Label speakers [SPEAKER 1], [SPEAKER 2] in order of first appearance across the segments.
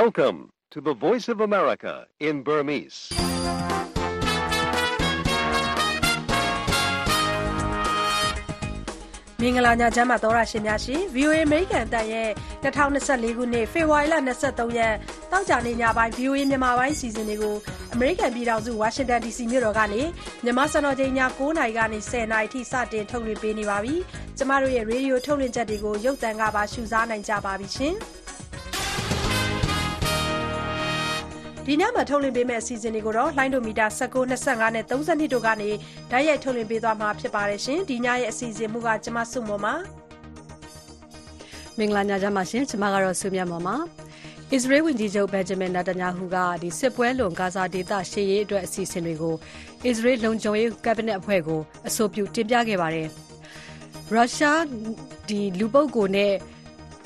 [SPEAKER 1] Welcome to the Voice of America in Burmese.
[SPEAKER 2] ။မင်္ဂလာညချမ်းပါသောရရှင်များရှင် VOA American တန်ရဲ့2024ခုနှစ်ဖေဖော်ဝါရီလ23ရက်တောက်ကြနေညပိုင်း VOA မြန်မာပိုင်းစီစဉ်တွေကို American ပြည်ထောင်စု Washington DC မြို့တော်ကနေမြန်မာစံတော်ချိန်ည9:00နာရီကနေ10:00နာရီထိစတင်ထုတ်လွှင့်ပေးနေပါပြီ။ကျမတို့ရဲ့ Radio ထုတ်လွှင့်ချက်တွေကိုရုပ်သံကပါရှုစားနိုင်ကြပါပြီရှင်။ ဒီညမှာထုတ်လွှင့်ပေးမယ့်အစီအစဉ်တွေကိုတော့လိုင်းဒိုမီတာ19 25နဲ့32တို့ကနေဓာတ်ရိုက်ထုတ်လွှင့်ပေးသွားမှာဖြစ်ပါတယ်ရှင်ဒီညရဲ့အစီအစဉ်မူကကျမစုမော်ပါ
[SPEAKER 3] မင်္ဂလာညချမ်းပါရှင်ကျမကတော့ဆုမြတ်မော်ပါအစ္စရေးဝန်ကြီးချုပ်ဘန်ဂျမင်နာတညာဟူကဒီစစ်ပွဲလွန်ဂါဇာဒေသရှေ့ရေးအတွက်အစီအစဉ်တွေကိုအစ္စရေးလုံခြုံရေးကက်ဘိနက်အဖွဲ့ကိုအဆိုပြုတင်ပြခဲ့ပါတယ်ရုရှားဒီလူပုတ်ကိုနဲ့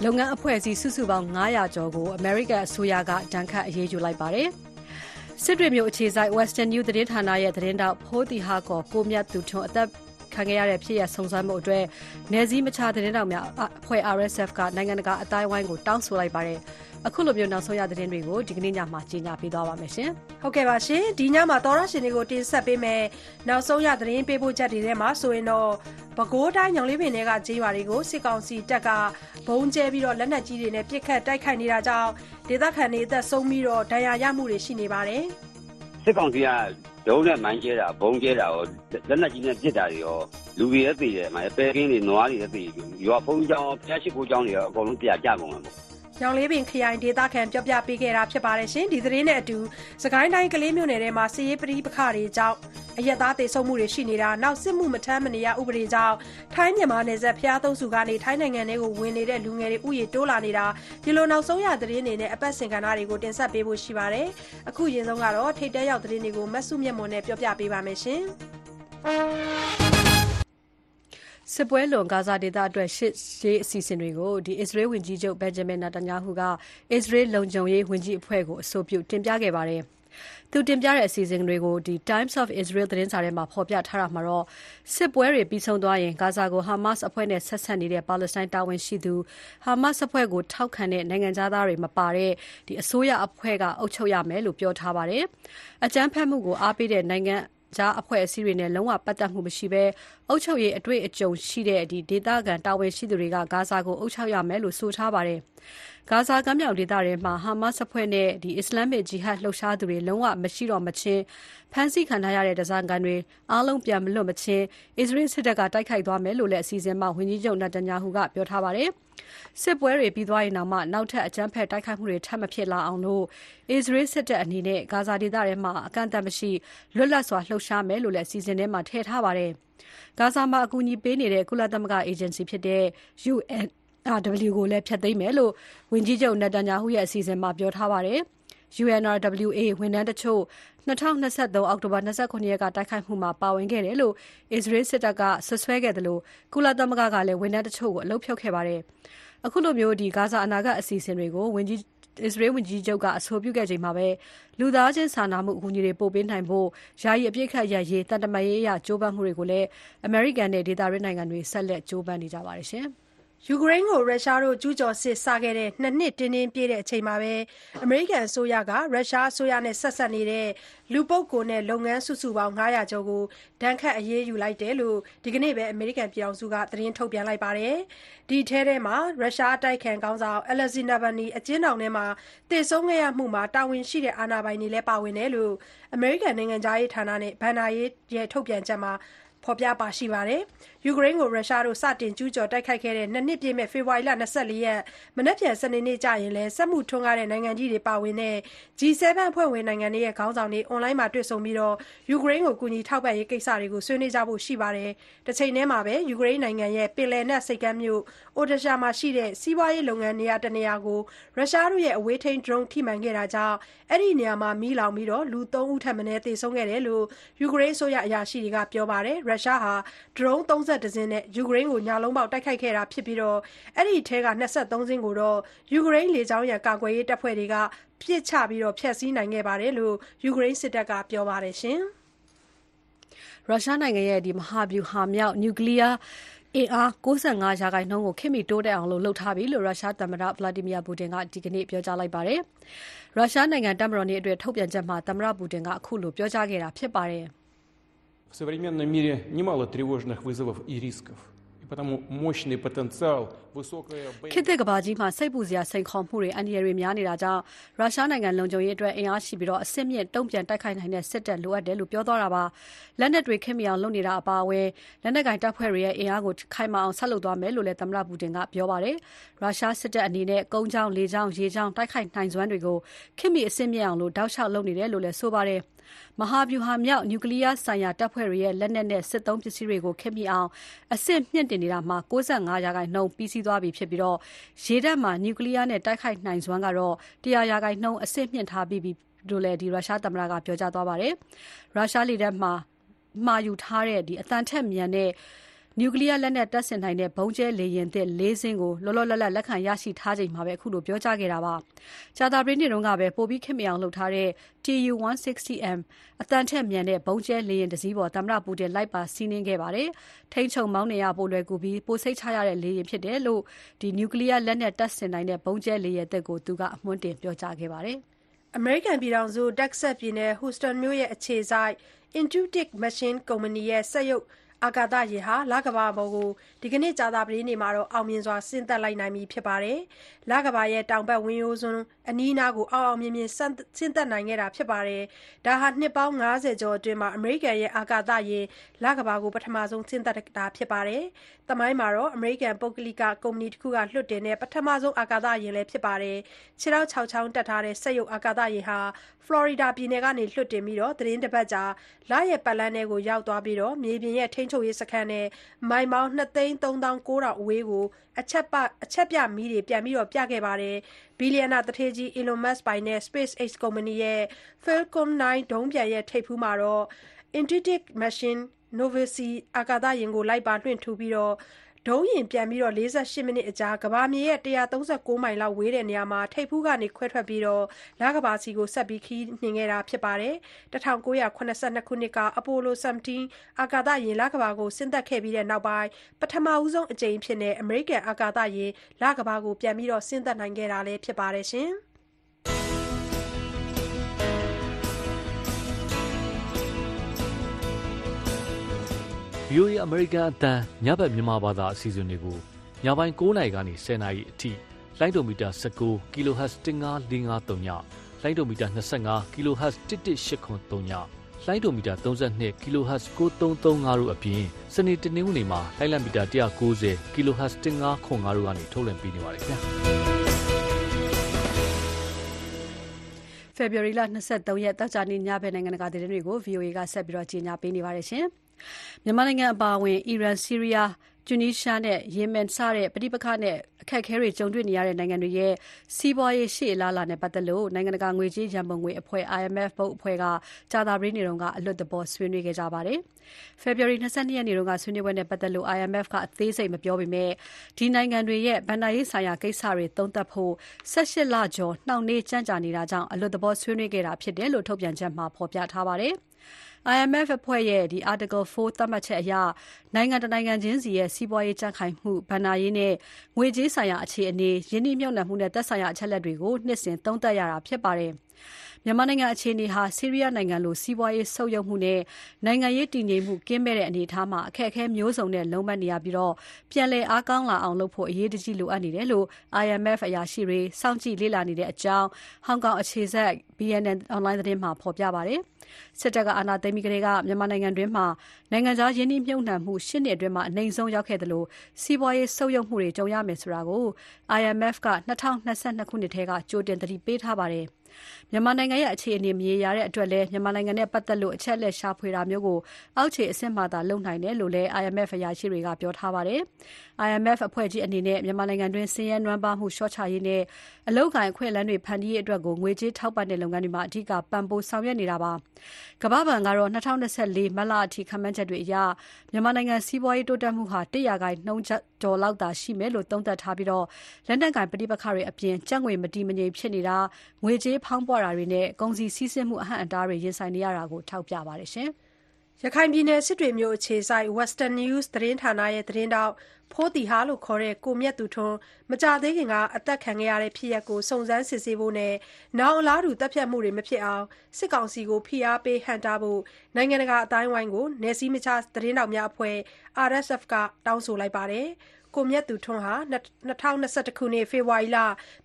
[SPEAKER 3] လုပ်ငန်းအဖွဲ့အစည်း စုစုပေါင်း900ကျော်ကို အမေရိကန်အစိုးရကတန်ခတ်အရေးယူလိုက်ပါတယ်။စစ်တွေမျိုးအခြေစိုက် Western New သတင်းဌာနရဲ့ သတင်းတောက် ဖိုးတီဟာကောကိုမြတ်သူထွန်း အသက် ခံခဲ့ရတဲ့ဖြစ်ရဆုံစမ်းမှုအတွက်နေစည်းမချသတင်းတောက်များအဖွဲ့ RSF ကနိုင်ငံတကာအတိုင်းဝိုင်းကိုတောင်းဆိုလိုက်ပါတယ်။အခုလိုမျိုးနောက်ဆုံးရသတင်းတွေကိုဒီကနေ့ညမှာကြီးညာပေးသွားပါမယ်ရှင်။
[SPEAKER 2] ဟုတ်ကဲ့ပါရှင်။ဒီညမှာသောရရှင်တွေကိုတင်ဆက်ပေးမယ်။နောက်ဆုံးရသတင်းပေးပို့ချက်တွေထဲမှာဆိုရင်တော့ပဲခူးတိုင်းညောင်လေးပင်တွေကကြေးရွာတွေကိုစစ်ကောင်စီတပ်ကဘုံကျဲပြီးတော့လက်နက်ကြီးတွေနဲ့ပစ်ခတ်တိုက်ခိုက်နေတာကြောင့်ဒေသခံတွေအသက်ဆုံးပြီးတော့ဒဏ်ရာရမှုတွေရှိနေပါတယ်။
[SPEAKER 4] စစ်ကောင်စီက ဒုံးနဲ့မိုင်းကျဲတာဘုံကျဲတာရောလက်နက်ကြီးနဲ့ပစ်တာတွေရောလူတွေလည်းသိတယ်မှာပဲကင်းတွေနွားတွေလည်းသိရွာဖုံးကြောင်းဖျားရှိခိုးကြောင်းတွေရောအကုန်လုံးပြကြကုန်မှာပေါ့
[SPEAKER 2] ညောင်လေးပင်ခရိုင်ဒေသခံပြောပြပေးခဲ့တာဖြစ်ပါတယ်ရှင်ဒီသတင်းနဲ့အတူစကိုင်းတိုင်းကလေးမြို့နယ်ထဲမှာစီးရေးပရိပခတွေကြောင့် အရက်သားတေဆုံးမှုတွေရှိနေတာနောက်စစ်မှုမထမ်းမနေရဥပဒေကြောင့်ထိုင်းမြန်မာနယ်စပ်ဖျားသုံးစုကနေထိုင်းနိုင်ငံထဲကိုဝင်နေတဲ့လူငယ်တွေဥယျာဉ်တိုးလာနေတာဒီလိုနောက်ဆုံးရသတင်းတွေနဲ့အပတ်စဉ်ကဏ္ဍတွေကိုတင်ဆက်ပေးဖို့ရှိပါတယ်အခုရင်ဆုံးကတော့ထိတ်တဲရောက်သတင်းတွေကိုမဆုမြတ်မွန်နဲ့ပြောပြပေးပါမယ်ရှင်
[SPEAKER 3] စစ်ပွဲလွန်ဂါဇာဒေသအတွက်ရှစ်ရေးအစီအစဉ်တွေကိုဒီအစ္စရေးဝန်ကြီးချုပ်ဘန်ဂျမင်နာတညာဟူကအစ္စရေးလုံခြုံရေးဝန်ကြီးအဖွဲ့ကိုအဆိုပြုတင်ပြခဲ့ပါတယ်။ သူတင်ပြတဲ့အစီအစဉ်တွေကိုဒီ Times of Israel သတင်းစာထဲမှာ ဖော်ပြထားတာမှာတော့ စစ်ပွဲတွေပြီးဆုံးသွားရင် ဂါဇာကိုဟာမတ်စ်အဖွဲ့နဲ့ ဆက်ဆက်နေတဲ့ ပါလက်စတိုင်းတာဝန်ရှိသူဟာမတ်စ်အဖွဲ့ကို ထောက်ခံတဲ့ နိုင်ငံသားတွေမပါတဲ့ဒီအစိုးရအဖွဲ့က အုပ်ချုပ်ရမယ်လို့ ပြောထားပါတယ်။အကြမ်းဖက်မှုကို အားပေးတဲ့ နိုင်ငံကြားအဖွဲ့အစည်းတွေနဲ့ လုံးဝပတ်သက်မှုမရှိဘဲ အုပ်ချုပ်ရေးအတွေ့အကြုံရှိတဲ့ဒီဒေသခံတာဝန်ရှိသူတွေက ဂါဇာကို အုပ်ချုပ်ရမယ်လို့ ဆိုထားပါတယ်။ဂါဇာကမ်းမြောင်ဒေသထဲမှာ ဟာမတ်စ်အဖွဲ့နဲ့ဒီအစ္စလာမစ် ဂျီဟတ်လှုပ်ရှားသူတွေ လုံးဝမရှိတော့မချင်း ဖမ်းဆီးခံထားရတဲ့ဒဇန်ကန်တွေ အားလုံးပြန်မလွတ်မချင်း အစ္စရေးစစ်တပ်က တိုက်ခိုက်သွားမယ်လို့လည်း အစီအစဉ်မှာ ဝန်ကြီးချုပ်နတန်ညာဟူကပြောထားပါတယ်။စစ်ပွဲတွေပြီးသွားရင်တောင်မှနောက်ထပ် အကြမ်းဖက်တိုက်ခိုက်မှုတွေ ထပ်မဖြစ်လာအောင်လို့အစ္စရေးစစ်တပ်အနေနဲ့ ဂါဇာဒေသထဲမှာ အကန့်အသတ်မရှိ လွတ်လပ်စွာ လှုပ်ရှားမယ်လို့လည်း အစီအစဉ်ထဲမှာ ထည့်ထားပါတယ်။ဂါဇာမှာ အကူအညီပေးနေတဲ့ ကုလသမဂ္ဂအေဂျင်စီဖြစ်တဲ့ UN RW ကိုလည်း ဖျက်သိမ်းမယ်လို့ ဝန်ကြီးချုပ်နတန်ညာဟူရဲ့ အစီအစဉ်မှာ ပြောထားပါတယ်။ UNRWA ဝန်ထမ်းတချို့2023အောက်တိုဘာ29ရက်က တိုက်ခိုက်မှုမှာ ပါဝင်ခဲ့တယ်လို့ အစ္စရေးစစ်တပ်ကဆွဆွဲခဲ့တယ်လို့ကုလသမဂ္ဂကလည်း ဝန်ထမ်းတချို့ကို အလုပ်ဖြုတ်ခဲ့ပါတယ်။အခုလိုမျိုးဒီဂါဇာအနာဂတ်အစီအစဉ်တွေကို ဝန်ကြီး အစ္စရေးဝန်ကြီးချုပ်က အဆိုပြုခဲ့ချိန်မှာပဲ လူသားချင်းစာနာမှုအကူအညီတွေ ပို့ပေးနိုင်ဖို့ ယာယီအပြစ်ခတ်ရရေးတန်တမာရေးအရ ကြိုးပမ်းမှုတွေကိုလည်း အမေရိကန်နဲ့ ဒေသတွင်းနိုင်ငံတွေ ဆက်လက်ကြိုးပမ်းနေကြပါတယ်ရှင်။
[SPEAKER 2] ယူကရိန်းကို ရုရှားတို့ ကျူးကျော်စစ်စခဲ့တဲ့နှစ်နှစ်တင်းတင်းပြည့်တဲ့အချိန်မှာပဲအမေရိကန်အစိုးရက ရုရှားအစိုးရနဲ့ ဆက်ဆက်နေတဲ့ လူပုဂ္ဂိုလ်နဲ့ လုပ်ငန်းစုစုပေါင်း900ကျော်ကို ဒဏ်ခတ် အရေးယူလိုက်တယ်လို့ ဒီကနေ့ပဲ အမေရိကန်ပြည်ထောင်စုကသတင်းထုတ်ပြန်လိုက်ပါတယ်။ဒီထဲထဲမှာ ရုရှားအတိုက်ခံခေါင်းဆောင် Alexei Navalny အကျဉ်းထောင်ထဲမှာတေဆုံးခဲ့ရမှုမှာ တာဝန်ရှိတဲ့ အာဏာပိုင်တွေလည်း ပါဝင်တယ်လို့ အမေရိကန် နိုင်ငံသားရေးဌာနနဲ့ဗန်နာရေးရဲ့ထုတ်ပြန်ချက်မှာ ဖော်ပြပါရှိပါတယ်။ ယူကရိန်းကို ရုရှားတို့ စတင်ကျူးကျော်တိုက်ခိုက်ခဲ့တဲ့နှစ်နှစ်ပြည့်မဲ့ဖေဖော်ဝါရီလ24ရက် မနက်ဖြန် စနေနေ့ကျရင်လည်း စက်မှုထွန်းကားတဲ့ နိုင်ငံကြီးတွေပါဝင်တဲ့ G7 အဖွဲ့ဝင်နိုင်ငံတွေရဲ့ ခေါင်းဆောင်တွေ အွန်လိုင်းမှာ တွေ့ဆုံပြီးတော့ယူကရိန်းကို ကူညီထောက်ပံ့ရေးကိစ္စတွေကို ဆွေးနွေးကြဖို့ ရှိပါတယ်။တစ်ချိန်တည်းမှာပဲ ယူကရိန်းနိုင်ငံရဲ့ ပင်လယ်နက်စိတ်ကမ်းမြို့အိုဒရှာမှာရှိတဲ့ စီးပွားရေးလုပ်ငန်း နေရာတနေရာကို ရုရှားတို့ရဲ့ အဝေးထိန်း drone ထိမှန်ခဲ့တာကြောင့် အဲ့ဒီနေရာမှာ မီးလောင်ပြီးတော့လူ3ဦးထပ်မံသေဆုံးခဲ့တယ်လို့ ယူကရိန်းအစိုးရ အရာရှိတွေက ပြောပါတယ်။ရုရှားဟာ drone 32စင်းနဲ့ ယူကရိန်းကို ညလုံးပေါက် တိုက်ခိုက်ခဲ့တာဖြစ်ပြီးတော့အဲ့ဒီထဲက23စင်းကိုတော့ယူကရိန်းလေကြောင်းရန် ကာကွယ်ရေးတပ်ဖွဲ့တွေက ပစ်ချပြီးတော့ဖျက်ဆီးနိုင်ခဲ့ပါတယ်လို့ ယူကရိန်းစစ်တပ်က ပြောပါတယ်ရှင်။
[SPEAKER 3] ရုရှားနိုင်ငံရဲ့ဒီမဟာဗျူဟာမြောက် နျူကလ িয়ার အင်အား95ရာခိုင်နှုန်းကို ခေတ်မီတိုးတက်အောင် လုပ်ထားပြီလို့ ရုရှားသမ္မတ Vladimir Putin က ဒီကနေ့ ပြောကြားလိုက်ပါတယ်။ရုရှားနိုင်ငံ တပ်မတော်နေ့အတွက် ထုတ်ပြန်ချက်မှာ သမ္မတပူတင်ကအခုလို ပြောကြားခဲ့တာဖြစ်ပါတယ်။
[SPEAKER 5] В современном мире немало тревожных вызовов и рисков. И потому мощный потенциал, высокая
[SPEAKER 3] ခေတ်သစ်ကမ္ဘာကြီးမှာစိတ်ပူစရာစိန်ခေါ်မှုတွေအန္တရာယ်တွေများနေတာကြောင့်ရုရှားနိုင်ငံလုံခြုံရေးအတွက်အင်အားရှိပြီးတော့အစစ်မြင့်တုံ့ပြန်တိုက်ခိုက်နိုင်တဲ့စစ်တပ်လိုအပ်တယ်လို့ပြောသွားတာပါလက်နက်တွေခင်မီအောင်လုပ်နေတာအပါအဝင်လက်နက်ကင်တပ်ဖွဲ့တွေရဲ့အင်အားကိုခိုင်မာအောင်ဆက်လုပ်သွားမယ်လို့လည်းသမ္မတပူတင်ကပြောပါတယ်ရုရှားစစ်တပ်အနေနဲ့ကုန်းချောင်းလေချောင်းရေချောင်းတိုက်ခိုက်နိုင်စွမ်းတွေကိုခင်မီအစစ်မြင့်အောင်လို့တောက်လျှောက်လုပ်နေတယ်လို့လည်းဆိုပါတယ် မဟာဗျူဟာမြောက် နျူကလီးယားဆိုင်ရာတပ်ဖွဲ့တွေရဲ့ လက်နက်နဲ့ စစ်သုံးပစ္စည်းတွေကို ခေတ်မီအောင် အဆင့်မြှင့်တင်နေတာ ၉၅%ပြီးစီးသွားပြီဖြစ်ပြီး ရေတပ်မှာ နျူကလီးယားနဲ့ တိုက်ခိုက်နိုင်စွမ်းကတော့ ၁၀၀%အဆင့်မြှင့်ထားပြီးပြီလို့လည်း ရုရှားသမ္မတက ပြောကြားသွားပါတယ်။ရုရှားလေတပ်မှာ မှာယူထားတဲ့ အသံထက်မြန်တဲ့ နျူကလီးယားလက်နက်တပ်ဆင်နိုင်တဲ့ ဗုံးကြဲလေယာဉ်သစ် ၄ စင်းကို လောလောလတ်လတ် လက်ခံရရှိထားချိန်မှာ ခုလို ပြောကြားခဲ့တာပါ။ကြာသပတေးနေ့ကပဲ ပိုပြီးခေတ်မီအောင်လုပ်ထားတဲ့ Tu-160M အသံထက်မြန်တဲ့ ဗုံးကြဲလေယာဉ်တစီးပေါ် သမ္မတ Putin လိုက်ပါစီးနင်းခဲ့ပါတယ်။ထိန်းချုပ်မောင်းနှင်ရ ပိုလွယ်ကူပြီး ပိုစိတ်ချရတဲ့ လေယာဉ်ဖြစ်တယ်လို့ နျူကလီးယားလက်နက်တပ်ဆင်နိုင်တဲ့ ဗုံးကြဲလေယာဉ်သစ်ကို သူက အမွှမ်းတင်ပြောကြားခဲ့ပါတယ်။
[SPEAKER 2] အမေရိကန်ပြည်ထောင်စု Texas ပြည်နယ် Houston မြို့အခြေစိုက် Intuitive Machines ကုမ္ပဏီရဲ့ စက်ရုပ် အာကာသယာဉ်ဟာ လကမ္ဘာပေါ်ကို ဒီကနေ့ ကြာသပတေးနေ့မှာ အောင်မြင်စွာ ဆင်းသက်လိုက်နိုင်ပြီဖြစ်ပါတယ်။လကမ္ဘာရဲ့ တောင်ဘက် ဝင်ရိုးစွန်းအနီးအနားကို အောင်အောင်မြင်မြင် ဆင်းသက်နိုင်ခဲ့တာဖြစ်ပါတယ်။ဒါဟာ နှစ်ပေါင်း ၅၀ ကျော်အတွင်း အမေရိကန်ရဲ့ အာကာသယာဉ် လကမ္ဘာကို ပထမဆုံး ဆင်းသက်တာဖြစ်ပါတယ်။သမိုင်းမှာ အမေရိကန် ပုဂ္ဂလိက ကုမ္ပဏီတခုက လွှတ်တင်တဲ့ ပထမဆုံး အာကာသယာဉ်လည်း ဖြစ်ပါတယ်။ခြေထောက်ခြောက်ချောင်းတပ်ထားတဲ့ စက်ရုပ်အာကာသယာဉ်ဟာ ဖလော်ရီဒါပြည်နယ်ကနေ လွှတ်တင်ပြီး သီတင်းတပတ်ကြာ လရဲ့ ပတ်လမ်းထဲကို ရောက်သွားပြီး မြေပြင်ရဲ့ ထိန်းချုပ်ရေးစခန်းနဲ့မိုင်ပေါင်း၂၃၉,၀၀၀အဝေးကိုအချက်ပြမီးတွေပျံပြခဲ့ပါတယ်။ဘီလျံနာသူဌေးကြီး Elon Musk ပိုင် SpaceX ကုမ္ပဏီရဲ့ Falcon 9ဒုံးပျံထိပ်ဖူးမှာ Intuitive Machines Novici အာကာသယာဉ်ကိုလိုက်ပါလွှင့်ထူပြီး ဒုံးယာဉ်ပျံပြီး ၄၈ မိနစ်အကြာ ကမ္ဘာမြေရဲ့၁၃၉ မိုင်လောက်ဝေးတဲ့နေရာမှာ ထိပ်ဖူးကနေ ခွဲထွက်ပြီး လကမ္ဘာဆီ ဆက်ပြီးခရီးနှင်ခဲ့တာဖြစ်ပါတယ်။၁၉၇၂ ခုနှစ်က Apollo 17 အာကာသယာဉ် လကမ္ဘာကို ဆင်းသက်ခဲ့ပြီးနောက်ပိုင်း ပထမဆုံးအကြိမ်အဖြစ် အမေရိကန် အာကာသယာဉ် လကမ္ဘာကို ပြန်ပြီးဆင်းသက်နိုင်ခဲ့တာလည်းဖြစ်ပါတယ်။
[SPEAKER 6] VOA အမေရိကန်အတန်းညဘက်မြန်မာဘာသာအစီအစဉ်တွေကိုညပိုင်း9:00နာရီကနေ10:00နာရီအထိလိုင်းဒိုမီတာ19 kHz 15553ညလိုင်းဒိုမီတာ25 kHz 11883ညလိုင်းဒိုမီတာ32 kHz 9335တို့အပြင်စနေတနင်္ဂနွေမှာလိုင်းလံမီတာ190 kHz 1505တို့ကနေထုတ်လွှင့်ပေးနေပါတယ်ခင်ဗျာ
[SPEAKER 3] ဖေဖော်ဝါရီလ23ရက်တောက်ကြနေ့ညဘက်နိုင်ငံတကာသတင်းတွေကို VOA ကဆက်ပြီးကြီးညာပေးနေပါတယ်ရှင်။ မြန်မာနိုင်ငံအပါအဝင် အီရန်၊ဆီးရီးယား၊တူနီးရှားနဲ့ ယီမင် စတဲ့ ပဋိပက္ခနဲ့ အခက်အခဲတွေ ကြုံတွေ့နေရတဲ့ နိုင်ငံတွေရဲ့ စီးပွားရေး ရှေ့အလားအလာနဲ့ ပတ်သက်လို့ နိုင်ငံတကာ ငွေကြေးရန်ပုံငွေအဖွဲ့ IMF ဘုတ်အဖွဲ့က ကြာသပတေးနေ့က အလွတ်သဘော ဆွေးနွေးခဲ့ကြပါတယ်။ဖေဖော်ဝါရီ ၂၂ ရက်နေ့က ဆွေးနွေးပွဲနဲ့ ပတ်သက်လို့ IMF က အသေးစိတ်မပြောပေမဲ့ ဒီနိုင်ငံတွေရဲ့ ဘဏ္ဍာရေးဆိုင်ရာကိစ္စတွေ သုံးသပ်ဖို့ ၁၈ လကျော် နှောင့်နှေးကြန့်ကြာနေတာကြောင့် အလွတ်သဘော ဆွေးနွေးခဲ့တာဖြစ်တယ်လို့ ထုတ်ပြန်ချက်မှာ ဖော်ပြထားပါတယ်။ IMF အဖွဲ့ရဲ့ Article 4 သတ်မှတ်ချက်အရ နိုင်ငံတနိုင်ငံချင်းစီရဲ့ စီးပွားရေးကြံ့ခိုင်မှု၊ဘဏ္ဍာရေးနဲ့ ငွေကြေးဆိုင်ရာ အခြေအနေ၊ရင်းနှီးမြှုပ်နှံမှုနဲ့ သက်ဆိုင်ရာ အချက်အလက်တွေကို နှစ်စဉ် သုံးသပ်ရတာဖြစ်ပါတယ်။မြန်မာနိုင်ငံအခြေအနေဟာ ဆီးရီးယားနိုင်ငံလို စီးပွားရေးဆုတ်ယုတ်မှုနဲ့ နိုင်ငံရေးတည်ငြိမ်မှု ကင်းမဲ့တဲ့အနေအထားမှာ အခက်အခဲမျိုးစုံနဲ့ လုံးပန်းနေရပြီး ပြန်လည်အားကောင်းလာအောင်လုပ်ဖို့ အရေးတကြီးလိုအပ်နေတယ်လို့ IMF အရာရှိတွေ စောင့်ကြည့်လေ့လာနေတဲ့အကြောင်း ဟောင်ကောင်အခြေစိုက် BNN အွန်လိုင်းသတင်းမှာ ဖော်ပြပါတယ်။စစ်တပ်က အာဏာသိမ်းပြီးကတည်းက မြန်မာနိုင်ငံတွင်းမှာ နိုင်ငံခြားရင်းနှီးမြှုပ်နှံမှု ၈ နှစ်အတွင်း အနိမ့်ဆုံးရောက်ခဲ့သလို စီးပွားရေးဆုတ်ယုတ်မှုတွေ ကြုံရမယ်ဆိုတာကို IMF က ၂၀၂၂ ခုနှစ်ထဲက ကြိုတင်သတိပေးထားပါတယ်။မြန်မာနိုင်ငံရဲ့ အခြေအနေ မရေရာတဲ့အတွက်လည်း မြန်မာနိုင်ငံနဲ့ပတ်သက်လို့ အချက်အလက်ရှာဖွေတာမျိုးကို အောက်ခြေအဆင့်မှသာ လုပ်နိုင်တယ်လို့လည်း IMF အရာရှိတွေက ပြောထားပါတယ်။ IMF အဖွဲ့ကြီးအနေနဲ့ မြန်မာနိုင်ငံတွင်း ဆင်းရဲနွမ်းပါးမှု လျှော့ချရေးနဲ့ အလုပ်အကိုင်အခွင့်အလမ်းတွေ ဖန်တီးရေးအတွက် ငွေကြေးထောက်ပံ့တဲ့လုပ်ငန်းတွေမှာ အဓိက ပံ့ပိုးဆောင်ရွက်နေတာပါ။ကမ္ဘာ့ဘဏ်ကတော့ ၂၀၂၄ မတ်လအထိ ခန့်မှန်းချက်တွေအရ မြန်မာနိုင်ငံစီးပွားရေးတိုးတက်မှုဟာ ၁ ရာခိုင်နှုန်းကျော်လောက်သာရှိမယ်လို့ သုံးသပ်ထားပြီး လက်နက်ကိုင်ပဋိပက္ခတွေအပြင် ကျပ်ငွေ မတည်မငြိမ်ဖြစ်နေတာ၊ငွေကြေးဖောင်းပွတာတွေနဲ့ ကုန်စည်စီးဆင်းမှု အဟန့်အတားတွေ ရင်ဆိုင်နေရတာကို ထောက်ပြပါတယ်။
[SPEAKER 2] ရခိုင်ပြည်နယ် စစ်တွေမြို့အခြေစိုက် Western News သတင်းဌာနရဲ့ သတင်းထောက် ဖိုးသီဟလို့ခေါ်တဲ့ ကိုမြတ်သူထွန်း မကြာသေးခင်က အသတ်ခံခဲ့ရတဲ့ ဖြစ်ရပ်ကို စုံစမ်းစစ်ဆေးဖို့နဲ့ နောင်အလားတူ သတ်ဖြတ်မှုတွေ မဖြစ်အောင် စစ်ကောင်စီကို ဖိအားပေး ဟန့်တားဖို့ နိုင်ငံတကာ အသိုင်းအဝိုင်းကို နယ်စည်းမခြား သတင်းထောက်များအဖွဲ့ RSF က တောင်းဆိုလိုက်ပါတယ်။ ကိုမြတ်သူထွန်းဟာ ၂၀၂၁ ခုနှစ် ဖေဖော်ဝါရီလ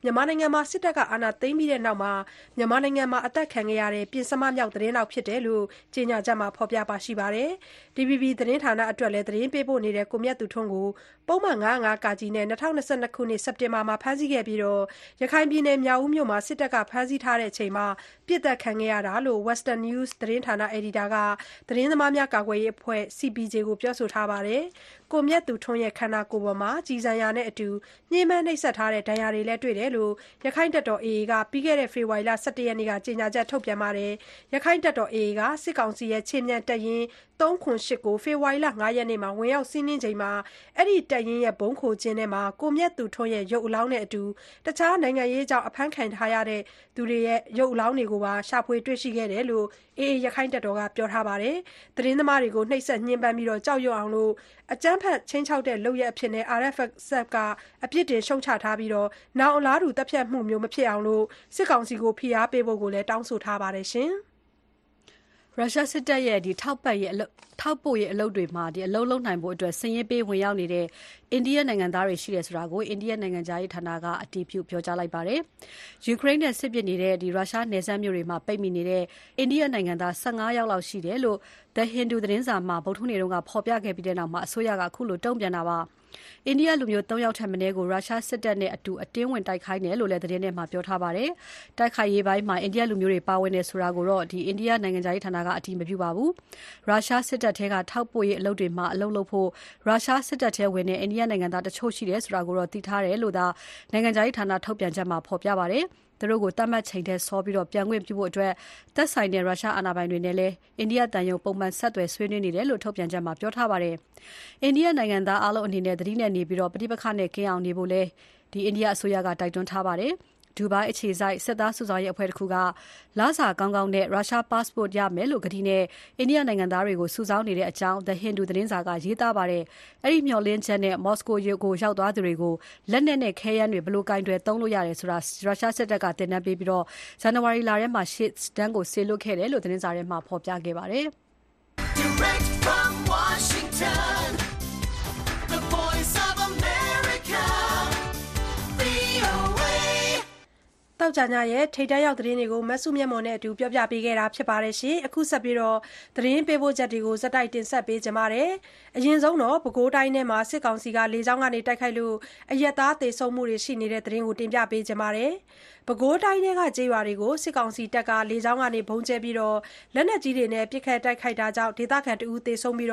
[SPEAKER 2] မြန်မာနိုင်ငံမှာ စစ်တပ်က အာဏာသိမ်းပြီးတဲ့နောက် မြန်မာနိုင်ငံမှာ အသတ်ခံခဲ့ရတဲ့ ပဉ္စမမြောက် သတင်းထောက်ဖြစ်တယ်လို့ ကြေညာချက်မှာ ဖော်ပြပါရှိပါတယ်။ DVB သတင်းဌာနအတွက်လည်း သတင်းပေးပို့နေတဲ့ ကိုမြတ်သူထွန်းကို ပုဒ်မ ၅၀၅-က နဲ့ ၂၀၂၂ ခုနှစ် စက်တင်ဘာလမှာ ဖမ်းဆီးခဲ့ပြီး ရခိုင်ပြည်နယ် မြောက်ဦးမြို့မှာ စစ်တပ်က ဖမ်းဆီးထားချိန်မှာ ပစ်သတ်ခံခဲ့ရတာလို့ Western News သတင်းဌာန အယ်ဒီတာက သတင်းသမားများ ကာကွယ်ရေးအဖွဲ့ CPJ ကို ပြောဆိုထားပါတယ်။ကိုမြတ်သူထွန်းရဲ့ ခန္ဓာကိုယ်ပေါ်မှာ ကျည်ဆံရာနဲ့အတူ ညှဉ်းပန်းနှိပ်စက်ထားတဲ့ ဒဏ်ရာတွေလည်း တွေ့တယ်လို့ ရက္ခိုင့်တပ်တော် AA က ပြီးခဲ့တဲ့ ဖေဖော်ဝါရီလ ၁၁ ရက်နေ့က ကြေညာချက် ထုတ်ပြန်ပါတယ်။ရက္ခိုင့်တပ်တော် AA က စစ်ကောင်စီရဲ့ ခြေမြန်တပ်ရင်း ၃၇၈ ကို ဖေဖော်ဝါရီလ ၅ ရက်နေ့မှာ ဝင်ရောက်စီးနင်းချိန်မှာအဲဒီတပ်ရင်းရဲ့ ဗုံးခိုကျင်းထဲမှာ ကိုမြတ်သူထွန်းရဲ့ ရုပ်အလောင်းနဲ့အတူ တခြား နိုင်ငံရေးကြောင့် အဖမ်းခံထားရသူတွေရဲ့ ရုပ်အလောင်းတွေကိုပါ ရှာဖွေတွေ့ရှိခဲ့တယ်လို့ AA ရက္ခိုင့်တပ်တော်က ပြောထားပါတယ်။သတင်းသမားတွေကို နှိပ်စက်ညှဉ်းပန်းပြီး ကြောက်ရွံ့အောင် အကြမ်းဖက်ခြိမ်းခြောက်တဲ့လုပ်ရပ်အဖြစ် RSF ကအပြစ်တင်ရှုတ်ချထားပြီး နောင်အလားတူ သတ်ဖြတ်မှုမျိုး မဖြစ်အောင် စစ်ကောင်စီကို ဖိအားပေးဖို့လည်း တောင်းဆိုထားပါတယ်။
[SPEAKER 3] ရုရှားစစ်တပ်ရဲ့ ထောက်ပို့ရေးအလုပ်တွေမှာ အလုပ်လုပ်နိုင်ဖို့ စာရင်းပေးဝင်ရောက်နေတဲ့ အိန္ဒိယနိုင်ငံသားတွေရှိတယ်ဆိုတာကို အိန္ဒိယနိုင်ငံခြားရေးဌာနက အတည်ပြုပြောကြားလိုက်ပါတယ်။ယူကရိန်းနဲ့စစ်ဖြစ်နေတဲ့ ရုရှားနယ်စပ်မြို့တွေမှာ ပိတ်မိနေတဲ့ အိန္ဒိယနိုင်ငံသား ၁၅ ယောက်လောက်ရှိတယ်လို့ The Hindu သတင်းစာမှာ ဗုဒ္ဓဟူးနေ့က ဖော်ပြခဲ့ပြီးနောက် အစိုးရက ခုလို တုံ့ပြန်တာပါ။အိန္ဒိယလူမျိုး ၃ ယောက်ထက်မနည်းကို ရုရှားစစ်တပ်နဲ့အတူ အတင်းဝင်တိုက်ခိုင်းတယ်လို့လည်း သတင်းထဲမှာ ပြောထားပါတယ်။တိုက်ခိုက်ရေးပိုင်းမှာ အိန္ဒိယလူမျိုးတွေ ပါဝင်တယ်ဆိုတာကိုတော့ အိန္ဒိယနိုင်ငံခြားရေးဌာနက အတည်မပြုပါဘူး။ရုရှားစစ်တပ်ထဲက ထောက်ပို့ရေးအလုပ်တွေမှာ အလုပ်လုပ်ဖို့ ရုရှားစစ်တပ်ထဲဝင်တဲ့ အိန္ဒိယနိုင်ငံသားတချို့ရှိတယ်ဆိုတာကိုတော့ သိထားတယ်လို့သာ နိုင်ငံခြားရေးဌာန ထုတ်ပြန်ချက်မှာ ဖော်ပြပါတယ်။ သူတို့ကို သတ်မှတ်ချိန်ထက်စောပြီး ပြန်ခွင့်ပြုဖို့ သက်ဆိုင်တဲ့ ရုရှားအာဏာပိုင်တွေနဲ့လည်း အိန္ဒိယသံရုံး ပုံမှန်ဆက်သွယ် ဆွေးနွေးနေတယ်လို့ ထုတ်ပြန်ချက်မှာ ပြောထားပါတယ်။အိန္ဒိယနိုင်ငံသားအားလုံးအနေနဲ့ သတိနဲ့နေပြီး ပဋိပက္ခနဲ့ ကင်းအောင်နေဖို့လည်း အိန္ဒိယအစိုးရက တိုက်တွန်းထားပါတယ်။ ဒူဘိုင်းအခြေစိုက် စစ်သားစုဆောင်းရေးအဖွဲ့တခုက လစာကောင်းကောင်းနဲ့ ရုရှား passport ရမယ်လို့ ကတိနဲ့ အိန္ဒိယနိုင်ငံသားတွေကို စုဆောင်းနေတဲ့အကြောင်း The Hindu သတင်းစာက ရေးသားပါတယ်။အဲဒီမျှော်လင့်ချက်နဲ့ မော်စကိုကို ရောက်သွားသူတွေကို လက်နက်နဲ့ခဲယမ်းတွေ ဘယ်လိုကင်တွယ်သုံးလို့ရတယ်ဆိုတာ ရုရှားစစ်တပ်က သင်တန်းပေးပြီး ဇန်နဝါရီလထဲမှာ ရှေ့တန်းကို စေလွှတ်ခဲ့တယ်လို့ သတင်းစာထဲမှာ ဖော်ပြခဲ့ပါတယ်။ Direct from Washington
[SPEAKER 2] သောကြာညရဲ့ထိပ်တန်းရောက်သတင်းတွေကိုမစုမြတ်မွန်နဲ့အတူပြောပြပေးခဲ့တာပါ။အခုဆက်ပြီးသတင်းပေးပို့ချက်တွေကိုဆက်တိုက်တင်ဆက်ပေးကြပါမယ်။အရင်ဆုံးပဲခူးတိုင်းထဲမှာစစ်ကောင်စီကလေကြောင်းကနေတိုက်ခိုက်လို့အရပ်သားသေဆုံးမှုတွေရှိနေတဲ့သတင်းကိုတင်ပြပေးကြပါမယ်။ပဲခူးတိုင်းထဲက ကျေးရွာတွေကို စစ်ကောင်စီတပ်က လေကြောင်းကနေ ဗုံးကြဲပြီး လက်နက်ကြီးတွေနဲ့ ပစ်ခတ်တိုက်ခိုက်တာကြောင့် ဒေသခံတဦး သေဆုံးပြီး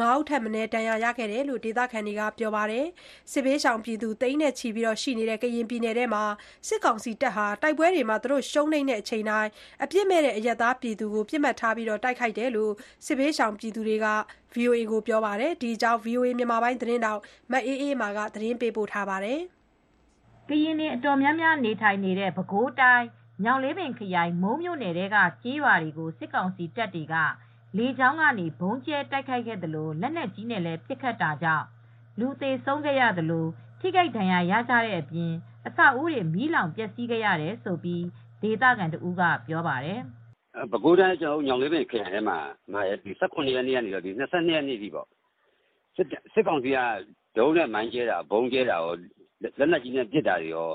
[SPEAKER 2] ၅ ဦးထက်မနည်း ဒဏ်ရာရခဲ့တယ်လို့ ဒေသခံတွေက ပြောပါတယ်။စစ်ဘေးရှောင်ပြည်သူသိန်းနဲ့ချီရှိနေတဲ့ ကရင်ပြည်နယ်ထဲမှာ စစ်ကောင်စီတပ်ဟာ တိုက်ပွဲတွေမှာ ရှုံးနိမ့်တဲ့အချိန်တိုင်း အပြစ်မဲ့တဲ့အရပ်သားပြည်သူကို ပစ်မှတ်ထား တိုက်ခိုက်တယ်လို့ စစ်ဘေးရှောင်ပြည်သူတွေက VOA ကို ပြောပါတယ်။ဒီအကြောင်း VOA သတင်းထောက် မအေးအေးမာက သတင်းပေးပို့ထားပါတယ်။
[SPEAKER 7] ကရင်တွေ အတော်များများ နေထိုင်နေတဲ့ ပဲခူးတိုင်း ညောင်လေးပင်ခရိုင် မုန်းမြို့နယ်ထဲက ကျေးရွာတွေကို စစ်ကောင်စီတပ်တွေက လေကြောင်းကနေ ဗုံးကြဲတိုက်ခိုက်ခဲ့သလို လက်နက်ကြီးနဲ့လည်း ပစ်ခတ်တာကြောင့် လူသေဆုံးခဲ့ရသလို ထိခိုက်ဒဏ်ရာရကြတဲ့အပြင် အဆောက်အဦတွေ မီးလောင်ပျက်စီးခဲ့ရတယ်လို့ ဒေသခံတဦးက ပြောပါတယ်။"
[SPEAKER 4] ပဲခူးတိုင်း ညောင်လေးပင်ခရိုင်ထဲမှာ ၁၇ ရက်နေ့ကနေ ၂၂ ရက်နေ့အထိ စစ်ကောင်စီက ဒရုန်းနဲ့ မိုင်းကြဲတာ ဗုံးကြဲတာကော လက်နက်ကြီးနဲ့ပစ်တာကော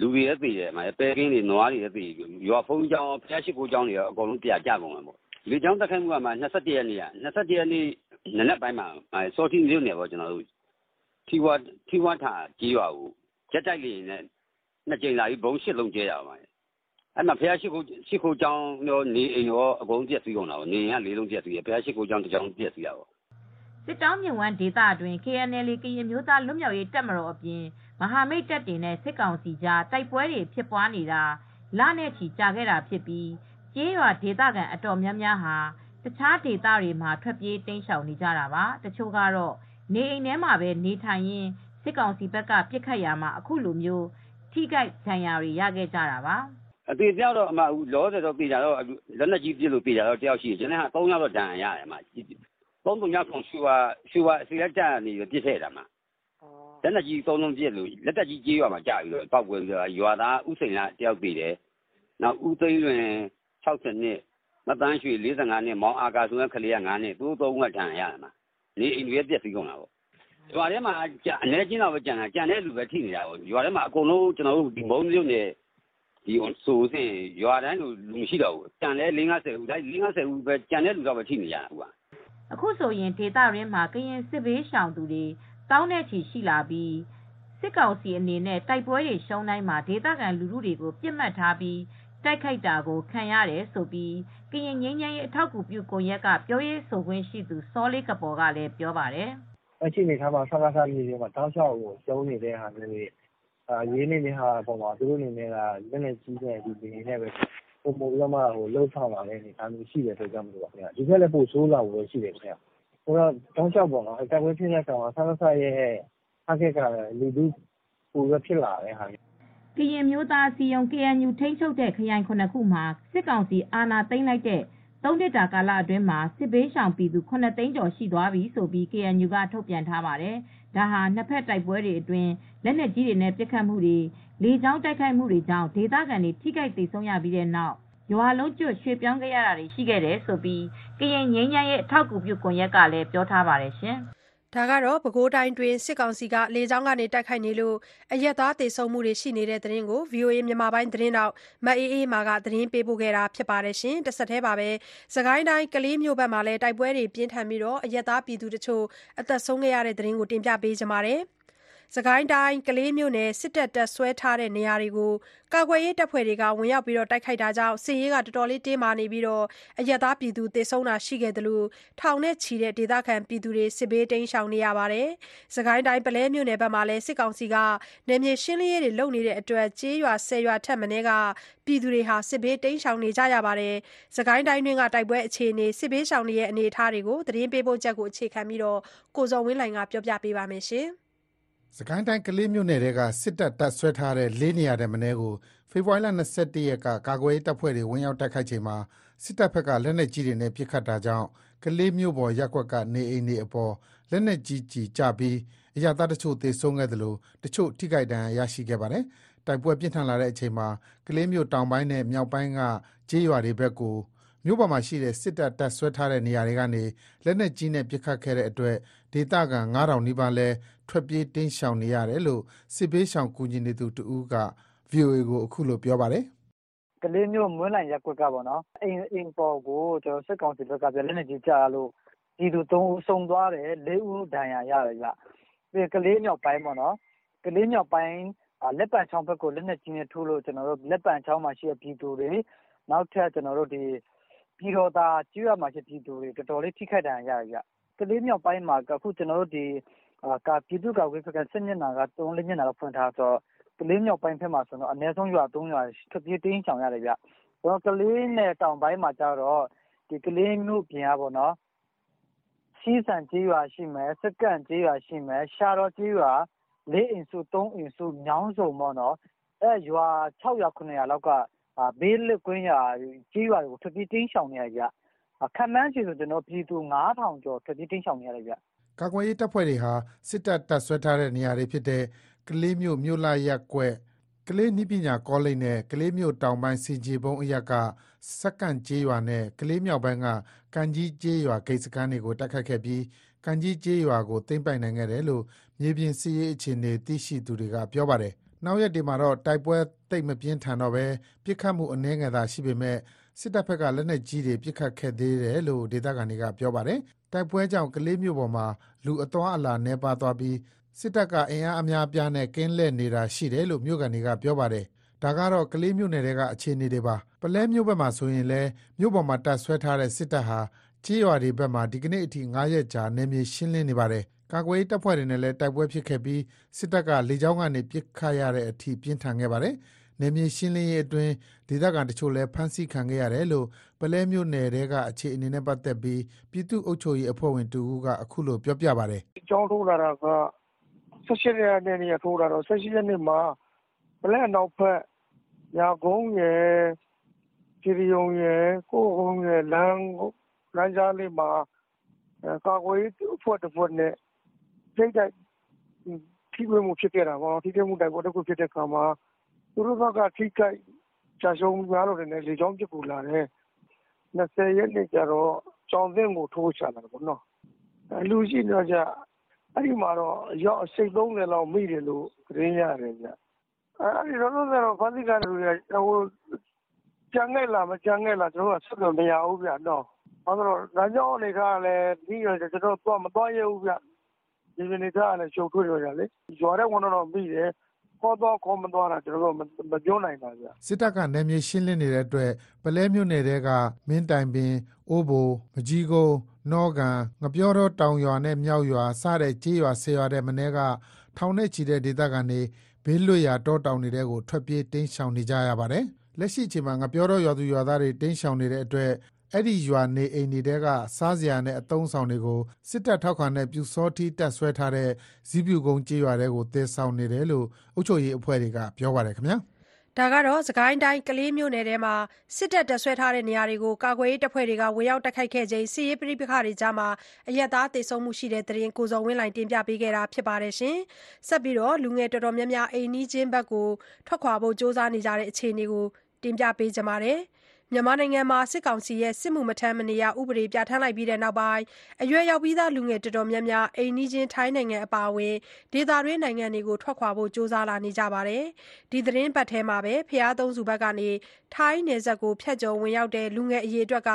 [SPEAKER 4] လူတွေလည်းသေတယ်ပဲကင်းတွေနွားတွေလည်းသေတယ်ရွာဘုန်းကြီးကျောင်းကောဘုရားရှိခိုးကျောင်းတွေကောအကုန်ပြာကျကုန်တယ်လေကြောင်းတိုက်ခိုက်မှုက၂၁ရက်နေ့ကနံနက်ပိုင်းမှာစောထီးမြို့နယ်ထီဝါးထာကျေးရွာကိုဂျက်တိုက်လေယာဉ်နဲ့၂ကြိမ်လာပြီးဗုံး၈လုံးကြဲတာဘုရားရှိခိုးကျောင်းကောနေအိမ်ကောအကုန်ပျက်စီးကုန်တာပေါ့နေအိမ်က၄လုံးပျက်စီးတယ်ဘုရားရှိခိုးကျောင်းတကျောင်းပျက်စီးတာပေါ့
[SPEAKER 7] စစ်တောင်းမြစ်ဝှမ်းဒေသအတွင်း KNLA ကရင်အမျိုးသားလွတ်မြောက်ရေးတပ်မတော်အပြင် မဟာမိတ်တပ်တွေနဲ့ စစ်ကောင်စီကြား တိုက်ပွဲတွေဖြစ်ပွားနေတာ လနဲ့ချီကြာခဲ့တာဖြစ်ပြီး ကျေးရွာဒေသခံအတော်များများဟာ တခြားဒေသတွေမှာ ထွက်ပြေးတိမ်းရှောင်နေကြတာပါ တချို့ကတော့ နေအိမ်ထဲမှာပဲနေထိုင်ရင်း စစ်ကောင်စီဘက်က ပစ်ခတ်ရာမှာ အခုလို ထိခိုက်ဒဏ်ရာတွေ ရခဲ့ကြတာပါ
[SPEAKER 4] အသေးပြောက်တော့အမလောဆယ်တော့ပြည်ကြတော့ လက်လက်ကြီးပြစ်လို့ပြည်ကြတော့ တယောက်ရှိတယ် ကျွန်တော်က3ယောက်တော့ ဒဏ်ရာရတယ်အမ သုံးပုံညခုံရှူပါရှူပါအစီလက်ကြနေပြစ်ထည့်တာမှာလက်လက်ကြီးသုံးလုံးပြစ်လို့လက်တက်ကြီးကြေးရွာမှာကြာပြီးတော့ပောက်ကွယ်ပြီးတော့ရွာသားဥစိန်လာတယောက်ပြည်တယ်နောက်ဥသိန်းလွင်60နှစ်မတန်းရွှေ45နှစ်မောင်အာကာဆိုတဲ့ကလေးက9နှစ်သူသုံးကဒဏ်ရာရတယ်မှာနေအိမ်တွေပြက်ပြီးကုန်တာပေါ့ရွာထဲမှာအနေချင်းတော့ပဲကြံတာကြံတဲ့လူပဲထိနေတာပေါ့ရွာထဲမှာအကုန်လုံးကျွန်တော်တို့ဒီမုံမျိုးနဲ့ဒီဆိုစဉ်ရွာတိုင်းလူလူမရှိတော့ဘူးကြံလဲ50ဦးတိုင်း50ဦးပဲကြံတဲ့လူတော့ပဲထိနေကြတာကွာ
[SPEAKER 7] အခုဆိုရင် ဒေသရင်းမှာ ကရင်စစ်ဘေးရှောင်သူတွေတောင်းတဲ့ချီရှိလာပြီး စစ်ကောင်စီအနေနဲ့ တိုက်ပွဲတွေ ရှုံးတိုင်းမှာ ဒေသခံလူထုတွေကိုပြစ်မှတ်ထားပြီး တိုက်ခိုက်တာကို ခံရတယ်ဆိုပြီးကရင်ငင်းငင်းရဲ့အထောက်အကူပြုကွန်ရက်က ပြောရေးဆိုခွင့်ရှိသူ စောလေးကပေါ်ကလည်း ပြောပါတယ်
[SPEAKER 8] အရှိနေထားမှာဆကားဆာနေတွေမှာ တောင်းလျှောက်ကိုကျုံနေတဲ့ဟာမျိုးတွေအာရေးနေတဲ့ဟာပုံမှာ သူတို့အနေနဲ့က လက်နဲ့ကြီးတဲ့ဒီနေနဲ့ပဲ ပုံပုံပြီးတော့မှဟိုလှုပ်ဆောင်လာတဲ့အနေအထားမျိုးရှိတယ်ဆိုကြမလို့ပါခင်ဗျာဒီကလည်းပို့ဆိုးလာဖို့ရှိတယ်ခင်ဗျာဟိုတော့တောင်းလျှောက်ပုံတော့တိုက်ပွဲဖြစ်တဲ့ကောင်ကဆကားဆာရဲ့အခက်ကလူလူပိုရဖြစ်လာတဲ့ဟာ
[SPEAKER 7] ကရင်မျိုးသားစီယုံ KNU ထိန်းချုပ်တဲ့ခရိုင်ခုနှစ်ခုမှာစစ်ကောင်စီအာဏာသိမ်းလိုက်တဲ့သုံးနှစ်တာကာလအတွင်းမှာစစ်ဘေးရှောင်ပြည်သူ9သိန်းကျော်ရှိသွားပြီဆိုပြီး KNU ကထုတ်ပြန်ထားပါတယ်။ဒါဟာနှစ်ဖက်တိုက်ပွဲတွေအတွင်းလက်နက်ကြီးတွေနဲ့ပစ်ခတ်မှုတွေ လေကြောင်းတိုက်ခိုက်မှုတွေကြောင့် ဒေသခံတွေ ထိခိုက်ဒေဆုံးရပြီးတဲ့နောက် ရွာလုံးကျွတ် ရွှေ့ပြောင်းခဲ့ရတာတွေ ရှိခဲ့တယ်ဆိုပြီးကရင်ငင်းချမ်းရဲ့အထောက်အကူပြုကွန်ရက်ကလည်း ပြောထားပါတယ်ရှင်။
[SPEAKER 2] ဒါကတော့ ပဲခူးတိုင်းတွင်စစ်ကောင်စီက လေကြောင်းကနေတိုက်ခိုက်နေလို့ အရက်သားသေဆုံးမှုတွေ ရှိနေတဲ့သတင်းကို VOA မြန်မာပိုင်းသတင်းတောက် မအေးအေးမာက သတင်းပေးပို့ခဲ့တာဖြစ်ပါတယ်ရှင်။တဆက်တည်းပါပဲစကိုင်းတိုင်း ကလေးမြို့ဘက်မှာလည်း တိုက်ပွဲတွေပြင်းထန်ပြီးတော့အရက်သားပြည်သူတချို့အသက်ဆုံးခဲ့ရတဲ့သတင်းကို တင်ပြပေးကြပါမယ်။ စကိုင်းတိုင်း ကလေးမြို့နယ် စစ်တပ် တပ်ဆွဲထားတဲ့နေရာတွေကို ကာကွယ်ရေးတပ်ဖွဲ့တွေက ဝင်ရောက်ပြီးတော့တိုက်ခိုက်တာကြောင့် စစ်ရေးကတော်တော်လေးတင်းမာနေပြီးတော့အရက်သားပြည်သူသေဆုံးတာရှိခဲ့တယ်လို့ထောင်နဲ့ချီတဲ့ ဒေသခံပြည်သူတွေ စစ်ဘေးတိမ်းရှောင်နေရပါတယ်။စကိုင်းတိုင်းပလဲမြို့နယ်ဘက်မှာလည်း စစ်ကောင်စီက နယ်မြေရှင်းလင်းရေးတွေလုပ်နေတဲ့အတွက် ကျေးရွာ10ရွာထက်မနည်းက ပြည်သူတွေဟာစစ်ဘေးတိမ်းရှောင်နေကြရပါတယ်။စကိုင်းတိုင်းတွင်းက တိုက်ပွဲအခြေအနေ စစ်ဘေးရှောင်တွေရဲ့ အနေအထားတွေကိုသတင်းပေးပို့ချက်ကို အခြေခံပြီးတော့ကိုဇော်ဝင်းလှိုင်ကပြောပြပေးပါမယ် ရှင်။
[SPEAKER 9] စကိုင်းတိုင်းကလေးမြို့နယ်ထဲက စစ်တပ် တပ်ဆွဲထားတဲ့လေးနေရာတဲ့မနေ့ကို ဖေဖော်ဝါရီလ21ရက်က ကာကွယ်ရေးတပ်ဖွဲ့တွေ ဝင်ရောက်တိုက်ခိုက်ချိန်မှာ စစ်တပ်ဘက်က လက်နက်ကြီးတွေနဲ့ ပစ်ခတ်တာကြောင့် ကလေးမြို့ပေါ်ရက်ကွက်က နေအိမ်တွေအပေါ် လက်နက်ကြီးကြီးကျပြီး အရသားတချို့ သေဆုံးခဲ့သလို တချို့ ထိခိုက်ဒဏ်ရာရရှိခဲ့ပါတယ်။တိုက်ပွဲပြင်းထန်လာတဲ့အချိန်မှာ ကလေးမြို့တောင်ပိုင်းနဲ့ မြောက်ပိုင်းက ကျေးရွာတွေဘက်ကို မြို့ပေါ်မှာရှိတဲ့ စစ်တပ် တပ်ဆွဲထားတဲ့နေရာတွေကနေ လက်နက်ကြီးနဲ့ ပစ်ခတ်ခဲ့တဲ့အတွက် ဒေသခံ9000နီးပါးလဲ ထွက်ပြေးတိမ်းရှောင်နေရတယ်လို့ စစ်ဘေးရှောင်ကူညီနေသူတဦးက VOA ကို အခုလို ပြောပါတယ်။"
[SPEAKER 8] ကလေးမြို့ မွန်းလွန်ရပ်ကွက်ကပေါ့နော် အိမ်ပေါ်ကို စစ်ကောင်စီဘက်က လက်နက်ကြီးကျလို့ ပြည်သူ ၃ ဦးဆုံးသွားတယ်။၄ ဦး ဒဏ်ရာရတယ်ဗျ။ပြီးရင် ကလေးမြောက်ပိုင်းပေါ့နော် ကလေးမြောက်ပိုင်း လက်ပံချောင်းဘက်ကို လက်နက်ကြီးနဲ့ထုလို့ လက်ပံချောင်းမှာရှိတဲ့ ပြည်သူတွေ နောက်ထပ် ပြည်တော်သာကျေးရွာမှာရှိတဲ့ ပြည်သူတွေ တော်တော်လေး ထိခိုက်ဒဏ်ရာရတယ်ဗျ။ကလေးမြောက်ပိုင်းမှာ အခု ကျနော်တို့ ပြည်သူ့ကာကွယ်ရေးစခန်းစစ်မျက်နှာက၃-၄မျက်နှာလောက်ဖွင့်ထားတော့ ကလေးမြောက်ပိုင်းဘက်မှာဆိုအနည်းဆုံး ရွာ၃ရွာ ထွက်ပြေးတိမ်းရှောင်ရတယ်ဗျ။ကလေးနယ်တောင်ပိုင်းမှာကျတော့ ကလေးမြို့ပြင်ကပေါ့နော် ထီးဆန်ကျေးရွာရှိမယ် စက္ကန့်ကျေးရွာရှိမယ် ရှားတောကျေးရွာ ၄ အိမ်စု ၃ အိမ်စုညောင်းဆုံပေါ့နော် အဲရွာ ၆ ရွာ ၇ ရွာလောက်က ဘေးလွတ်ကွင်းရာ ကျေးရွာတွေကို ထွက်ပြေးတိမ်းရှောင်နေရတယ်ဗျ။ခန့်မှန်းခြေဆိုပြည်သူ၅ထောင်ကျော် ထွက်ပြေးတိမ်းရှောင်နေရတယ်ဗျ။"
[SPEAKER 9] ကာကွယ်ရေးတပ်ဖွဲ့တွေဟာ စစ်တပ် တပ်စွဲထားတဲ့နေရာတွေဖြစ်တဲ့ ကလေးမြို့ မြို့လှရပ်ကွက်၊ကလေးနည်းပညာကောလိပ်နဲ့ ကလေးမြို့တောင်ပိုင်း ဆင်ခြေဖုံးအရပ်က စက္ကန့်ကျေးရွာနဲ့ ကလေးမြောက်ပိုင်းက ကံကြီးကျေးရွာ ဂိတ်စခန်းတွေကို တိုက်ခိုက်ခဲ့ပြီး ကံကြီးကျေးရွာကို သိမ်းပိုက်နိုင်ခဲ့တယ်လို့ မြေပြင်စစ်ရေးအခြေအနေ သိရှိသူတွေက ပြောပါတယ်။နောက်ရက်တွေမှာတော့ တိုက်ပွဲသိပ်မပြင်းထန်တော့ဘဲ ပစ်ခတ်မှုအနည်းငယ်သာရှိပေမယ့် စစ်တပ်ဘက်က လက်နက်ကြီးတွေ ပစ်ခတ်ခဲ့သေးတယ်လို့ ဒေသခံတွေက ပြောပါတယ်။တိုက်ပွဲကြောင့် ကလေးမြို့ပေါ်မှာ လူအသွားအလာ နည်းပါးသွားပြီး စစ်တပ်က အင်အားအများအပြားနဲ့ ကင်းလှည့်နေတာရှိတယ်လို့ မြို့ခံတွေက ပြောပါတယ်။ဒါကတော့ ကလေးမြို့နယ်ထဲက အခြေအနေတွေပါ။ပုလဲမြို့ဘက်မှာဆိုရင်လည်း မြို့ပေါ်မှာ တပ်စွဲထားတဲ့ စစ်တပ်ဟာ ကျေးရွာတွေဘက်မှာ ဒီကနေ့အထိ ၅ ရက်ကြာ နယ်မြေရှင်းလင်းနေပါတယ်။ကာကွယ်ရေးတပ်ဖွဲ့တွေနဲ့လည်း တိုက်ပွဲဖြစ်ခဲ့ပြီး စစ်တပ်က လေကြောင်းကနေ ပစ်ခတ်ရတဲ့အထိ ပြင်းထန်ခဲ့ပါတယ်။နယ်မြေရှင်းလင်းရေးအတွင်း ဒေသခံတချို့လည်း ဖမ်းဆီးခံခဲ့ရတယ်လို့ ပုလဲမြို့နယ်ထဲက အခြေအနေနဲ့ ပတ်သက်ပြီး ပြည်သူ့အုပ်ချုပ်ရေးအဖွဲ့ဝင်တဦးက အခုလို ပြောပြပါတယ်။"
[SPEAKER 10] စစ်ကြောင်းထိုးလာတာက ၁၈ ရက်နေ့က ထိုးလာတော့ ၁၈ ရက်နေ့မှာ ပုလဲအနောက်ဘက်ညာကုန်းရယ်ခြေရုံရယ် ကိုယ့်ကုန်းရယ်လမ်းလမ်းကြားလေးမှာ ကာကွယ်ရေးအဖွဲ့တစ်ဖွဲ့နဲ့ ထိပ်တိုက်ထိတွေ့မှု ဖြစ်ခဲ့တာပေါ့ ထိတွေ့မှု တိုက်ပွဲတစ်ခုဖြစ်တဲ့အခါမှာ သူတို့ဘက်က ထိခိုက် ကြာရှုံးများလို့လည်းလေကြောင်းပစ်ကူလာတယ်20ရက်နေ့ကျတော့ကြောင်သင်းကိုထိုးချလာတယ်ပေါ့နော်လူရှိတော့ကြအဲ့ဒီမှာတော့ရောက်အစိတ်30လောက်မိတယ်လို့သတင်းရတယ်ဗျအဲ့ဒီတော့တော့ဖန်စီကလူတွေဟိုကြံခဲ့လားမကြံခဲ့လားကျွန်တော်ကဆက်တော့မရဘူးဗျနော်ဘာလို့လဲလမ်းကြောင်းအနေထားကလည်းဒီရကျွန်တော်တော့မသွားရဘူးဗျဒီနေ့ထားကလည်းရှုပ်ထွေးတော့ကြလေရွာတဲ့ဝန်တော့မိတယ် ခေါ်တော့ခေါ်မသွားတာကျွန်တော်တို့မပြောနိုင်ပါဗျ
[SPEAKER 9] စစ်တပ်ကနယ်မြေရှင်းလင်းနေတဲ့အတွက်ပလဲမြို့နယ်တဲကမင်းတိုင်ပင်အိုးဘိုမကြီးကုန်းနောကန်ငပြောတော့တောင်ရွာနဲ့မြောက်ရွာစတဲ့ကြေးရွာဆေးရွာတဲ့မနေ့ကထောင်နဲ့ချီတဲ့ဒေသခံတွေဘေးလွတ်ရာတောတောင်တွေကိုထွက်ပြေးတိမ်းရှောင်နေကြရပါတယ်လက်ရှိအချိန်မှာငပြောတော့ရွာသူရွာသားတွေတိမ်းရှောင်နေတဲ့အတွက် အဲ့ဒီရွာနေအိမ်တွေတဲကစားစရာနဲ့အသုံးဆောင်တွေကိုစစ်တပ်ထောက်ခံတဲ့ပြူစောထီးတက်ဆွဲထားတဲ့ဇီးပြူကုန်းကြေးရွာတွေကိုတည်ဆောင်နေတယ်လို့အုပ်ချုပ်ရေးအဖွဲ့တွေကပြောပါတယ်ခင်ဗျာ
[SPEAKER 2] ဒါကတော့စကိုင်းတိုင်းကလေးမြို့နယ်ထဲမှာစစ်တပ်တပ်ဆွဲထားတဲ့နေရာတွေကိုကာကွယ်ရေးတပ်ဖွဲ့တွေကဝင်ရောက်တိုက်ခိုက်ခဲ့ချိန်စစ်ရေးပဋိပက္ခတွေကြားမှာအရက်သားတေဆုံးမှုရှိတဲ့တဲ့ရင်ကိုစုံဝင်းလိုင်တင်ပြပေးခဲ့တာဖြစ်ပါတယ်ရှင်။ဆက်ပြီးတော့လူငယ်တော်တော်များများအိမ်နီးချင်းဘက်ကိုထွက်ခွာဖို့စ조사နေကြတဲ့အခြေအနေကိုတင်ပြပေးကြပါမယ်။ မြန်မာနိုင်ငံမှာ စစ်ကောင်စီရဲ့ စစ်မှုမထမ်းမနေရ ဥပဒေ ပြဋ္ဌာန်းလိုက်ပြီးနောက်ပိုင်း အရွယ်ရောက်ပြီးသား လူငယ်တော်တော်များများ အိမ်နီးချင်း ထိုင်းနိုင်ငံ အပါအဝင် ဒေသတွင်း နိုင်ငံတွေကို ထွက်ခွာဖို့ ကြိုးစားလာနေကြပါတယ်။ဒီသီတင်းပတ်ထဲမှာပဲ ဘုရားသုံးဆူဘက်ကနေ ထိုင်းနယ်စပ်ကို ဖြတ်ကျော် ဝင်ရောက်တဲ့ လူငယ် အရေအတွက်က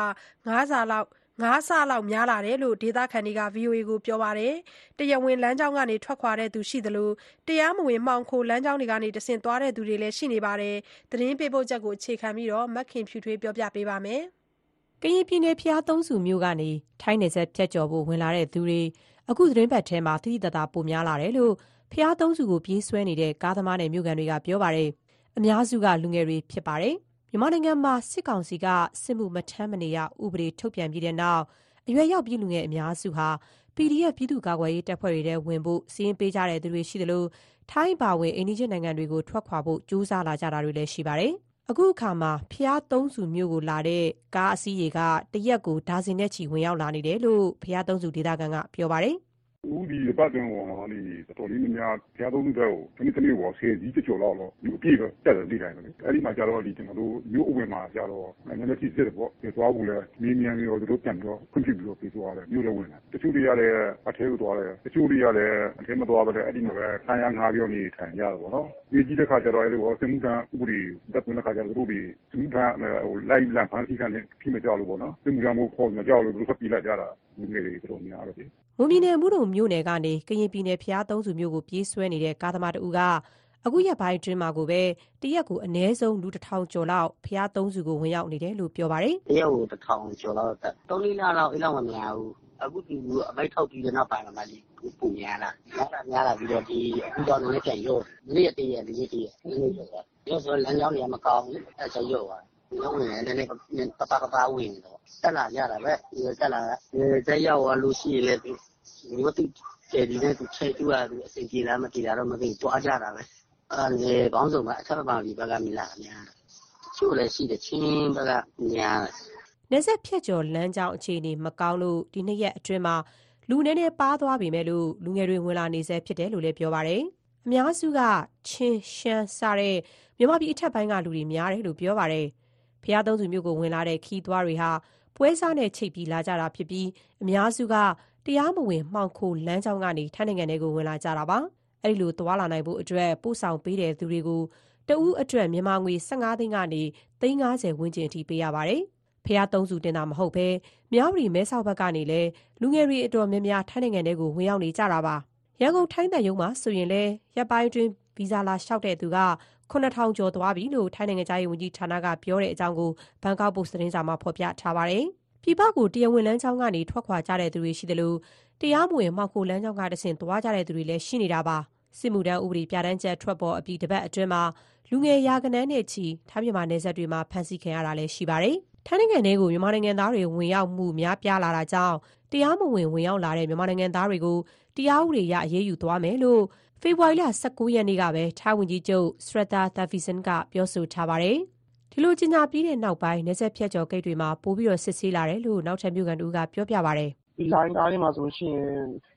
[SPEAKER 2] ၅ဆလောက် ၅ဆလောက်များလာတယ်လို့ဒေသခံတွေက VOA ကို ပြောပါတယ်။တရားဝင်လမ်းကြောင်းကနေ ထွက်ခွာသူရှိသလို တရားမဝင် မှောင်ခိုလမ်းကြောင်းတွေကနေတဆင့် သွားသူတွေလည်း ရှိနေပါတယ်။သတင်းပေးပို့ချက်ကို အခြေခံပြီး မခင်ဖြူထွေးပြောပြပေးပါမယ်။
[SPEAKER 11] ကရင်ပြည်နယ် ဘုရားသုံးဆူမြို့ကနေ ထိုင်းနယ်စပ်ဖြတ်ကျော်ဖို့ ဝင်လာသူတွေ အခုသီတင်းပတ်ထဲမှာ သိသိသာသာ ပိုများလာတယ်လို့ ဘုရားသုံးဆူကို ပြေးဆွဲနေတဲ့ ကားသမားနဲ့ မြို့ခံတွေက ပြောပါတယ်။အများစုက လူငယ်တွေဖြစ်ပါတယ် မြန်မာနိုင်ငံမှာ စစ်ကောင်စီက စစ်မှုမထမ်းမနေရ ဥပဒေ ထုတ်ပြန်ပြီးတဲ့နောက် အရွယ်ရောက်ပြည်လူငယ်အများစုဟာ PDF ပြည်သူ့ကာကွယ်ရေးတပ်ဖွဲ့တွေထဲဝင်ဖို့ စာရင်းပေးကြတဲ့သူတွေရှိသလို ထိုင်းပါဝင် အိန္ဒိယနိုင်ငံတွေကို ထွက်ခွာဖို့ ကြိုးစားလာကြတာတွေလည်း ရှိပါတယ်။အခုအခါမှာဖျားသုံးစုမြို့ကိုလာတဲ့ ကားအစီးရေက တရက်ကို ဒါဇင်နဲ့ချီ ဝင်ရောက်လာနေတယ်လို့ဖျားသုံးစုဒေသခံက ပြောပါတယ်။
[SPEAKER 12] ဦးဒီအပတ်အတွင်းပေါ့နော်ဒီတော်တော်လေးများများ ဘုရားသုံးဆူဘက်ကို တနေ့တနေ့ပေါ့ဆယ်ကြီးကျော်လောက်တော့ လူအပြည့်ပဲ တက်တယ်သိတိုင်းပဲလေ အဲ့ဒီမှာကျတော့ဒီကျွန်တော်တို့ မြို့အဝင်မှာကျတော့နည်းနည်းကြည့်စစ်တယ်ပေါ့ဒီသွားဘူးလေမင်းမြန်ရောတို့ပြန်တော့ ခွင့်ပြုပြီးတော့ပြေးသွားတယ် မြို့ထဲဝင်တယ် တချို့တွေရတယ်အထဲကိုသွားတယ် တချို့တွေရတယ်အထဲမသွားဘဲအဲ့ဒီမှာပဲခံရငါးပြောနေထိုင်ကြတယ်ပေါ့နော်ဒီကြီးတဲ့ခါကျတော့အဲ့လိုစမှုကဥပဒေတက်တဲ့ခါကျတော့တို့ဒီစမှုကဟိုလိုက်လန်ဖန်စီကနေဖြစ်မကြောက်လို့ပေါ့နော်စမှုကမို့ပေါ်မကြောက်လို့တို့ဖက်ပြလိုက်ကြတာ လူငယ်တွေ တော်တော်များတယ်
[SPEAKER 11] မွန်ပြည်နယ်မုဒုံမြို့နယ်ကနေကရင်ပြည်နယ်ဘုရားသုံးဆူမြို့ကိုပြေးဆွဲနေတဲ့ကားသမားတဦးကအခုရက်ပိုင်းအတွင်းမှာကိုပဲတရက်ကိုအနည်းဆုံးလူ၁,၀၀၀ကျော်လောက်ဘုရားသုံးဆူကိုဝင်ရောက်နေတယ်လို့ပြောပါတယ်။
[SPEAKER 13] တရက်ကို၁,၀၀၀ကျော်လောက်တက်။၃-၄လလောက်အဲလောက်မများဘူး။အခုဒီအမိန့်ထုတ်ပြီးတဲ့နောက်ပိုင်းမှာပိုများလာ။များလာများလာပြီးတော့အခုတော့နည်းနည်းပြန်လျော့တယ်။မနေ့ကတရက်ဒီနေ့တရက်နည်းနည်းလျော့သွားတယ်။လျော့ဆိုတော့လမ်းကြောင်းတွေကမကောင်းဘူးလေ။အဲဒါကြောင့်လျော့သွားတယ်။ ဝင်လည်းနည်းနည်းပါးပါးပါးပါးဝင်နေတယ်ပေါ့။တက်လာကြတာပဲ။တက်လာတက်ရောက်သွားလို့ရှိရင်လည်းမျိုးသူကျယ်ဒီနဲ့သူချိန်တူတာသူအစီပြေလားမပြေလားတော့မသိတွားကြတာပဲအဲဘောင်းစုံကအချက်ပံဒီဘက်ကမိလာအများချို့လည်းရှိတယ်ချင်းဘက်ကများ
[SPEAKER 11] နေဆက်ဖြတ်ကျော်လမ်းကြောင်းအခြေအနေမကောင်းလို့ဒီနှစ်ရက်အတွင်းမှာလူနည်းနည်းပါသွားပြီမဲ့လို့လူငယ်တွေဝင်လာနေဆဲဖြစ်တယ်လို့လည်းပြောပါတယ်။အများစုကချင်းရှမ်းစတဲ့မြန်မာပြည်အထက်ပိုင်းကလူတွေများတယ်လို့ပြောပါတယ်။ ဖျားသုံးစုမျိုးကိုဝင်လာတဲ့ခီးသွားတွေဟာပွဲစားနဲ့ချိတ်ပြီးလာကြတာဖြစ်ပြီးအများစုကတရားမဝင်မှောင်ခိုလမ်းကြောင်းကနေထိုင်းနိုင်ငံထဲကိုဝင်လာကြတာပါ။အဲဒီလိုသွားလာနိုင်ဖို့အတွက်ပို့ဆောင်ပေးတဲ့သူတွေကိုတဦးအတွက်မြန်မာငွေ15သိန်းကနေ350ဝန်းကျင်အထိပေးရပါတယ်။ဖះသုံးစုတင်တာမဟုတ်ဘဲမြောက်ရီမဲဆောက်ဘက်ကနေလဲလူငယ်တွေအတော်များများထိုင်းနိုင်ငံထဲကိုဝင်ရောက်နေကြတာပါ။ရန်ကုန်ထိုင်းတန်ရုံမှာဆိုရင်လဲရပ်ပိုင်းတွင်ဗီဇာလာလျှောက်တဲ့သူက 9000ကျော်သွားပြီလို့ထိုင်းနိုင်ငံသားရေးဝန်ကြီးဌာနကပြောတဲ့အကြောင်းကိုဘန်ကောက်ပို့စ်သတင်းစာမှာဖော်ပြထားပါတယ်။ပြည်ပကိုတရားဝင်လမ်းကြောင်းကနေထွက်ခွာကြတဲ့သူတွေရှိသလိုတရားမဝင်မှောက်ခိုလမ်းကြောင်းကတဆင့်သွားကြတဲ့သူတွေလည်းရှိနေတာပါစစ်မှုထမ်းဥပဒေပြဋ္ဌာန်းချက်ထွက်ပေါ်အပြီးတပတ်အတွင်းမှာလူငယ်ရာကနန်းနဲ့ချီထိုင်းမြန်မာနယ်စပ်တွေမှာဖမ်းဆီးခံရတာလည်းရှိပါတယ်ထိုင်းနိုင်ငံထဲကိုမြန်မာနိုင်ငံသားတွေဝင်ရောက်မှုများပြားလာတာကြောင့်တရားမဝင်ဝင်ရောက်လာတဲ့မြန်မာနိုင်ငံသားတွေကိုတရားဥပဒေအရအရေးယူသွားမယ်လို့ ဖေဖော်ဝါရီလ ၁၉ ရက်နေ့ကပဲ ထိုင်းဝန်ကြီးချုပ် Srettha Thavisin က ပြောဆိုထားပါတယ်။ဒီလို ကြေညာပြီးတဲ့နောက်ပိုင်း နယ်စပ်ဖြတ်ကျော်ဂိတ်တွေမှာ ပိုပြီး စစ်ဆေးလာတယ်လို့ နောက်ထပ် မြို့ခံတဦးက ပြောပြပါတယ်။“
[SPEAKER 14] ဒီလိုင်းကားတွေမှာဆိုရင်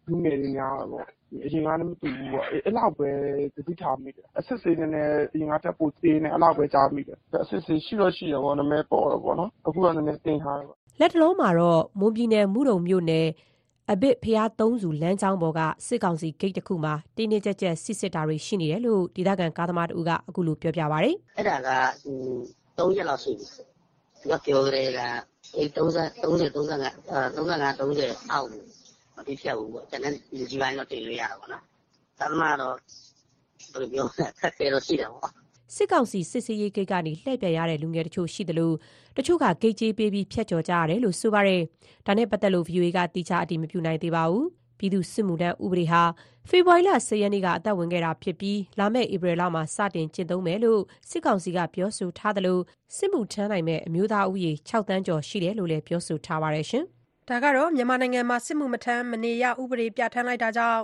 [SPEAKER 14] လူငယ်တွေများတယ်ပေါ့။အရင်ကနဲ့ မတူဘူးပေါ့။အဲလောက်ပဲ သတိထားမိတယ်။အစစ်အဆေး နည်းနည်း အရင်ကထက် ပိုသေးတယ်။အဲလောက်ပဲ ကြားမိတယ်။အစစ်အဆေး ရှိတော့ ရှိတယ်ပေါ့။နာမည်ပေါ်တယ်ပေါ့နော်။အခုတော့ နည်းနည်း တင်းထားတယ်ပေါ့။”
[SPEAKER 11] လတ်တလောမှာတော့ မွန်ပြည်နယ် မုဒုံမြို့နယ် အဘစ်ဘုရားသုံးဆူလမ်းကြောင်းပေါ်က စစ်ကောင်စီဂိတ်တခုမှာ တင်းတင်းကျပ်ကျပ်စိစစ်တာတွေ ရှိနေတယ်လို့ ဒေသခံကားသမားတဦးကအခုလိုပြောပြပါတယ်။“
[SPEAKER 13] အဲဒါက ၃ ရက်လောက်ရှိပြီ။သူကပြောကတည်းက၃၀၊၃၅၊၃၀ အောက်မဖြစ်ဖြတ်ဘူးပေါ့။ကျန်တဲ့ လူကြီးပိုင်းတော့ တင်လို့ရတာပေါ့နော်။ကားသမားကတော့ဘယ်လိုပြောမလဲအခက်အခဲတော့ ရှိတာပေါ့
[SPEAKER 11] စစ်ကောင်စီစစ်ဆေးရေးဂိတ်ကနေလှည့်ပြန်ရတဲ့လူငယ်တချို့ရှိသလိုတချို့ကဂိတ်ကြေးပေးပြီးဖြတ်ကျော်ကြရတယ်လို့ဆိုပါတယ်။ဒါနဲ့ပတ်သက်လို့ VOA ကတိကျအတည်မပြုနိုင်သေးပါဘူး။ပြည်သူ့စစ်မှုထမ်းဥပဒေဟာဖေဖော်ဝါရီလ၁၀ရက်နေ့ကအသက်ဝင်ခဲ့တာဖြစ်ပြီးလာမယ့်ဧပြီလမှာစတင်ကျင့်သုံးမယ်လို့စစ်ကောင်စီကပြောဆိုထားသလိုစစ်မှုထမ်းနိုင်မယ့်အမျိုးသားဦးရေ၆သန်းကျော်ရှိတယ်လို့လည်းပြောဆိုထားပါတယ်။
[SPEAKER 2] ဒါကတော့မြန်မာနိုင်ငံမှာစစ်မှုမထမ်းမနေရဥပဒေပြဋ္ဌာန်းလိုက်တာကြောင့်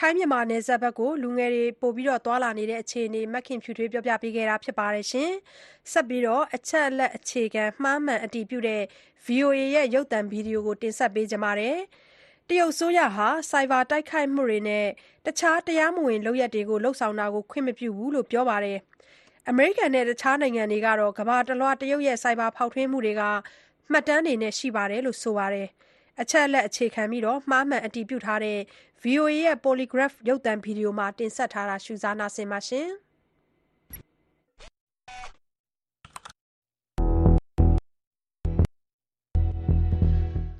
[SPEAKER 2] ထိုင်းမြန်မာနယ်စပ်ဘက်ကို လူငယ်တွေ ပိုပြီးသွားလာနေတဲ့အခြေအနေမခင်ဖြူထွေးပြောပြပေးခဲ့တာပါ။ဆက်ပြီးအချက်အလက်အခြေခံ မှားမှန်အတည်ပြုတဲ့ VOA ရဲ့ ရုပ်သံ ဗွီဒီယိုကို တင်ဆက်ပေးချင်ပါတယ်။တရုတ်အစိုးရဟာ ဆိုင်ဘာတိုက်ခိုက်မှုတွေနဲ့ တခြား တရားမဝင်လုပ်ရပ်တွေလုပ်ဆောင်တာကို ခွင့်မပြုဘူးလို့ ပြောပါတယ်။အမေရိကန်နဲ့ တခြားနိုင်ငံတွေကတော့ ကမ္ဘာတလွှား တရုတ်ရဲ့ ဆိုင်ဘာဖောက်ထွင်းမှုတွေက မှတ်တမ်းတွေနဲ့ ရှိတယ်လို့ ဆိုပါတယ်။ အချက်အလက်အခြေခံပြီးမှားမှန်အတည်ပြုထားတဲ့ VOA ရဲ့ Polygraph ရုပ်သံဗွီဒီယိုမှာတင်ဆက်ထားတာရှုစားနားဆင်ပါ။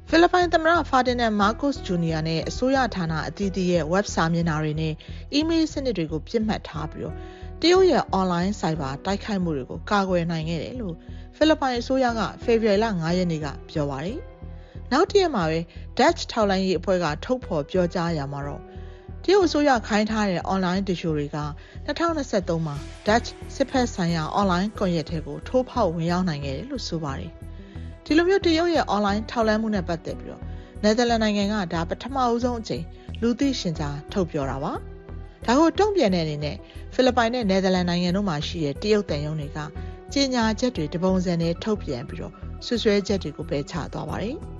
[SPEAKER 15] ဖိလစ်ပိုင်သမ္မတ Ferdinand Marcos Jr. နဲ့အစိုးရဌာနအသီးသီးရဲ့ web စာမျက်နှာတွေနဲ့အီးမေးလ်စနစ်တွေကိုပစ်မှတ်ထားပြီးတရုတ်ရဲ့အွန်လိုင်းဆိုင်ဘာတိုက်ခိုက်မှုတွေကိုကာကွယ်နိုင်ခဲ့တယ်လို့ဖိလစ်ပိုင်အစိုးရကဖေဖော်ဝါရီလ၅ရက်နေ့ကပြောပါတယ်။ နောက်တရက်မှာပဲ Dutch ထောက်လှမ်းရေးအဖွဲ့ကထုတ်ဖော်ပြောကြားရာမှာတော့တရုတ်အစိုးရခိုင်းထားတဲ့ online တရှိုတွေက2023မှာ Dutch စစ်ဖက်ဆိုင်ရာ online ကွန်ရက်တွေကိုထိုးဖောက်ဝင်ရောက်နိုင်ခဲ့တယ်လို့ဆိုပါတယ်။ဒီလိုမျိုးတရုတ်ရဲ့ online ထောက်လှမ်းမှုနဲ့ပတ်သက်ပြီးတော့နယ်သာလန်နိုင်ငံကဒါပထမအဦးဆုံးအကြိမ်လူသိရှင်ကြားထုတ်ပြောတာပါ။ဒါကိုတုံ့ပြန်တဲ့အနေနဲ့ဖိလစ်ပိုင်နဲ့နယ်သာလန်နိုင်ငံတို့မှာရှိတဲ့တရုတ်တန်ယုံတွေကကြေညာချက်တွေတပုံစံနဲ့ထုတ်ပြန်ပြီးတော့ဆွဆွဲချက်တွေကိုပယ်ချသွားပါတယ်။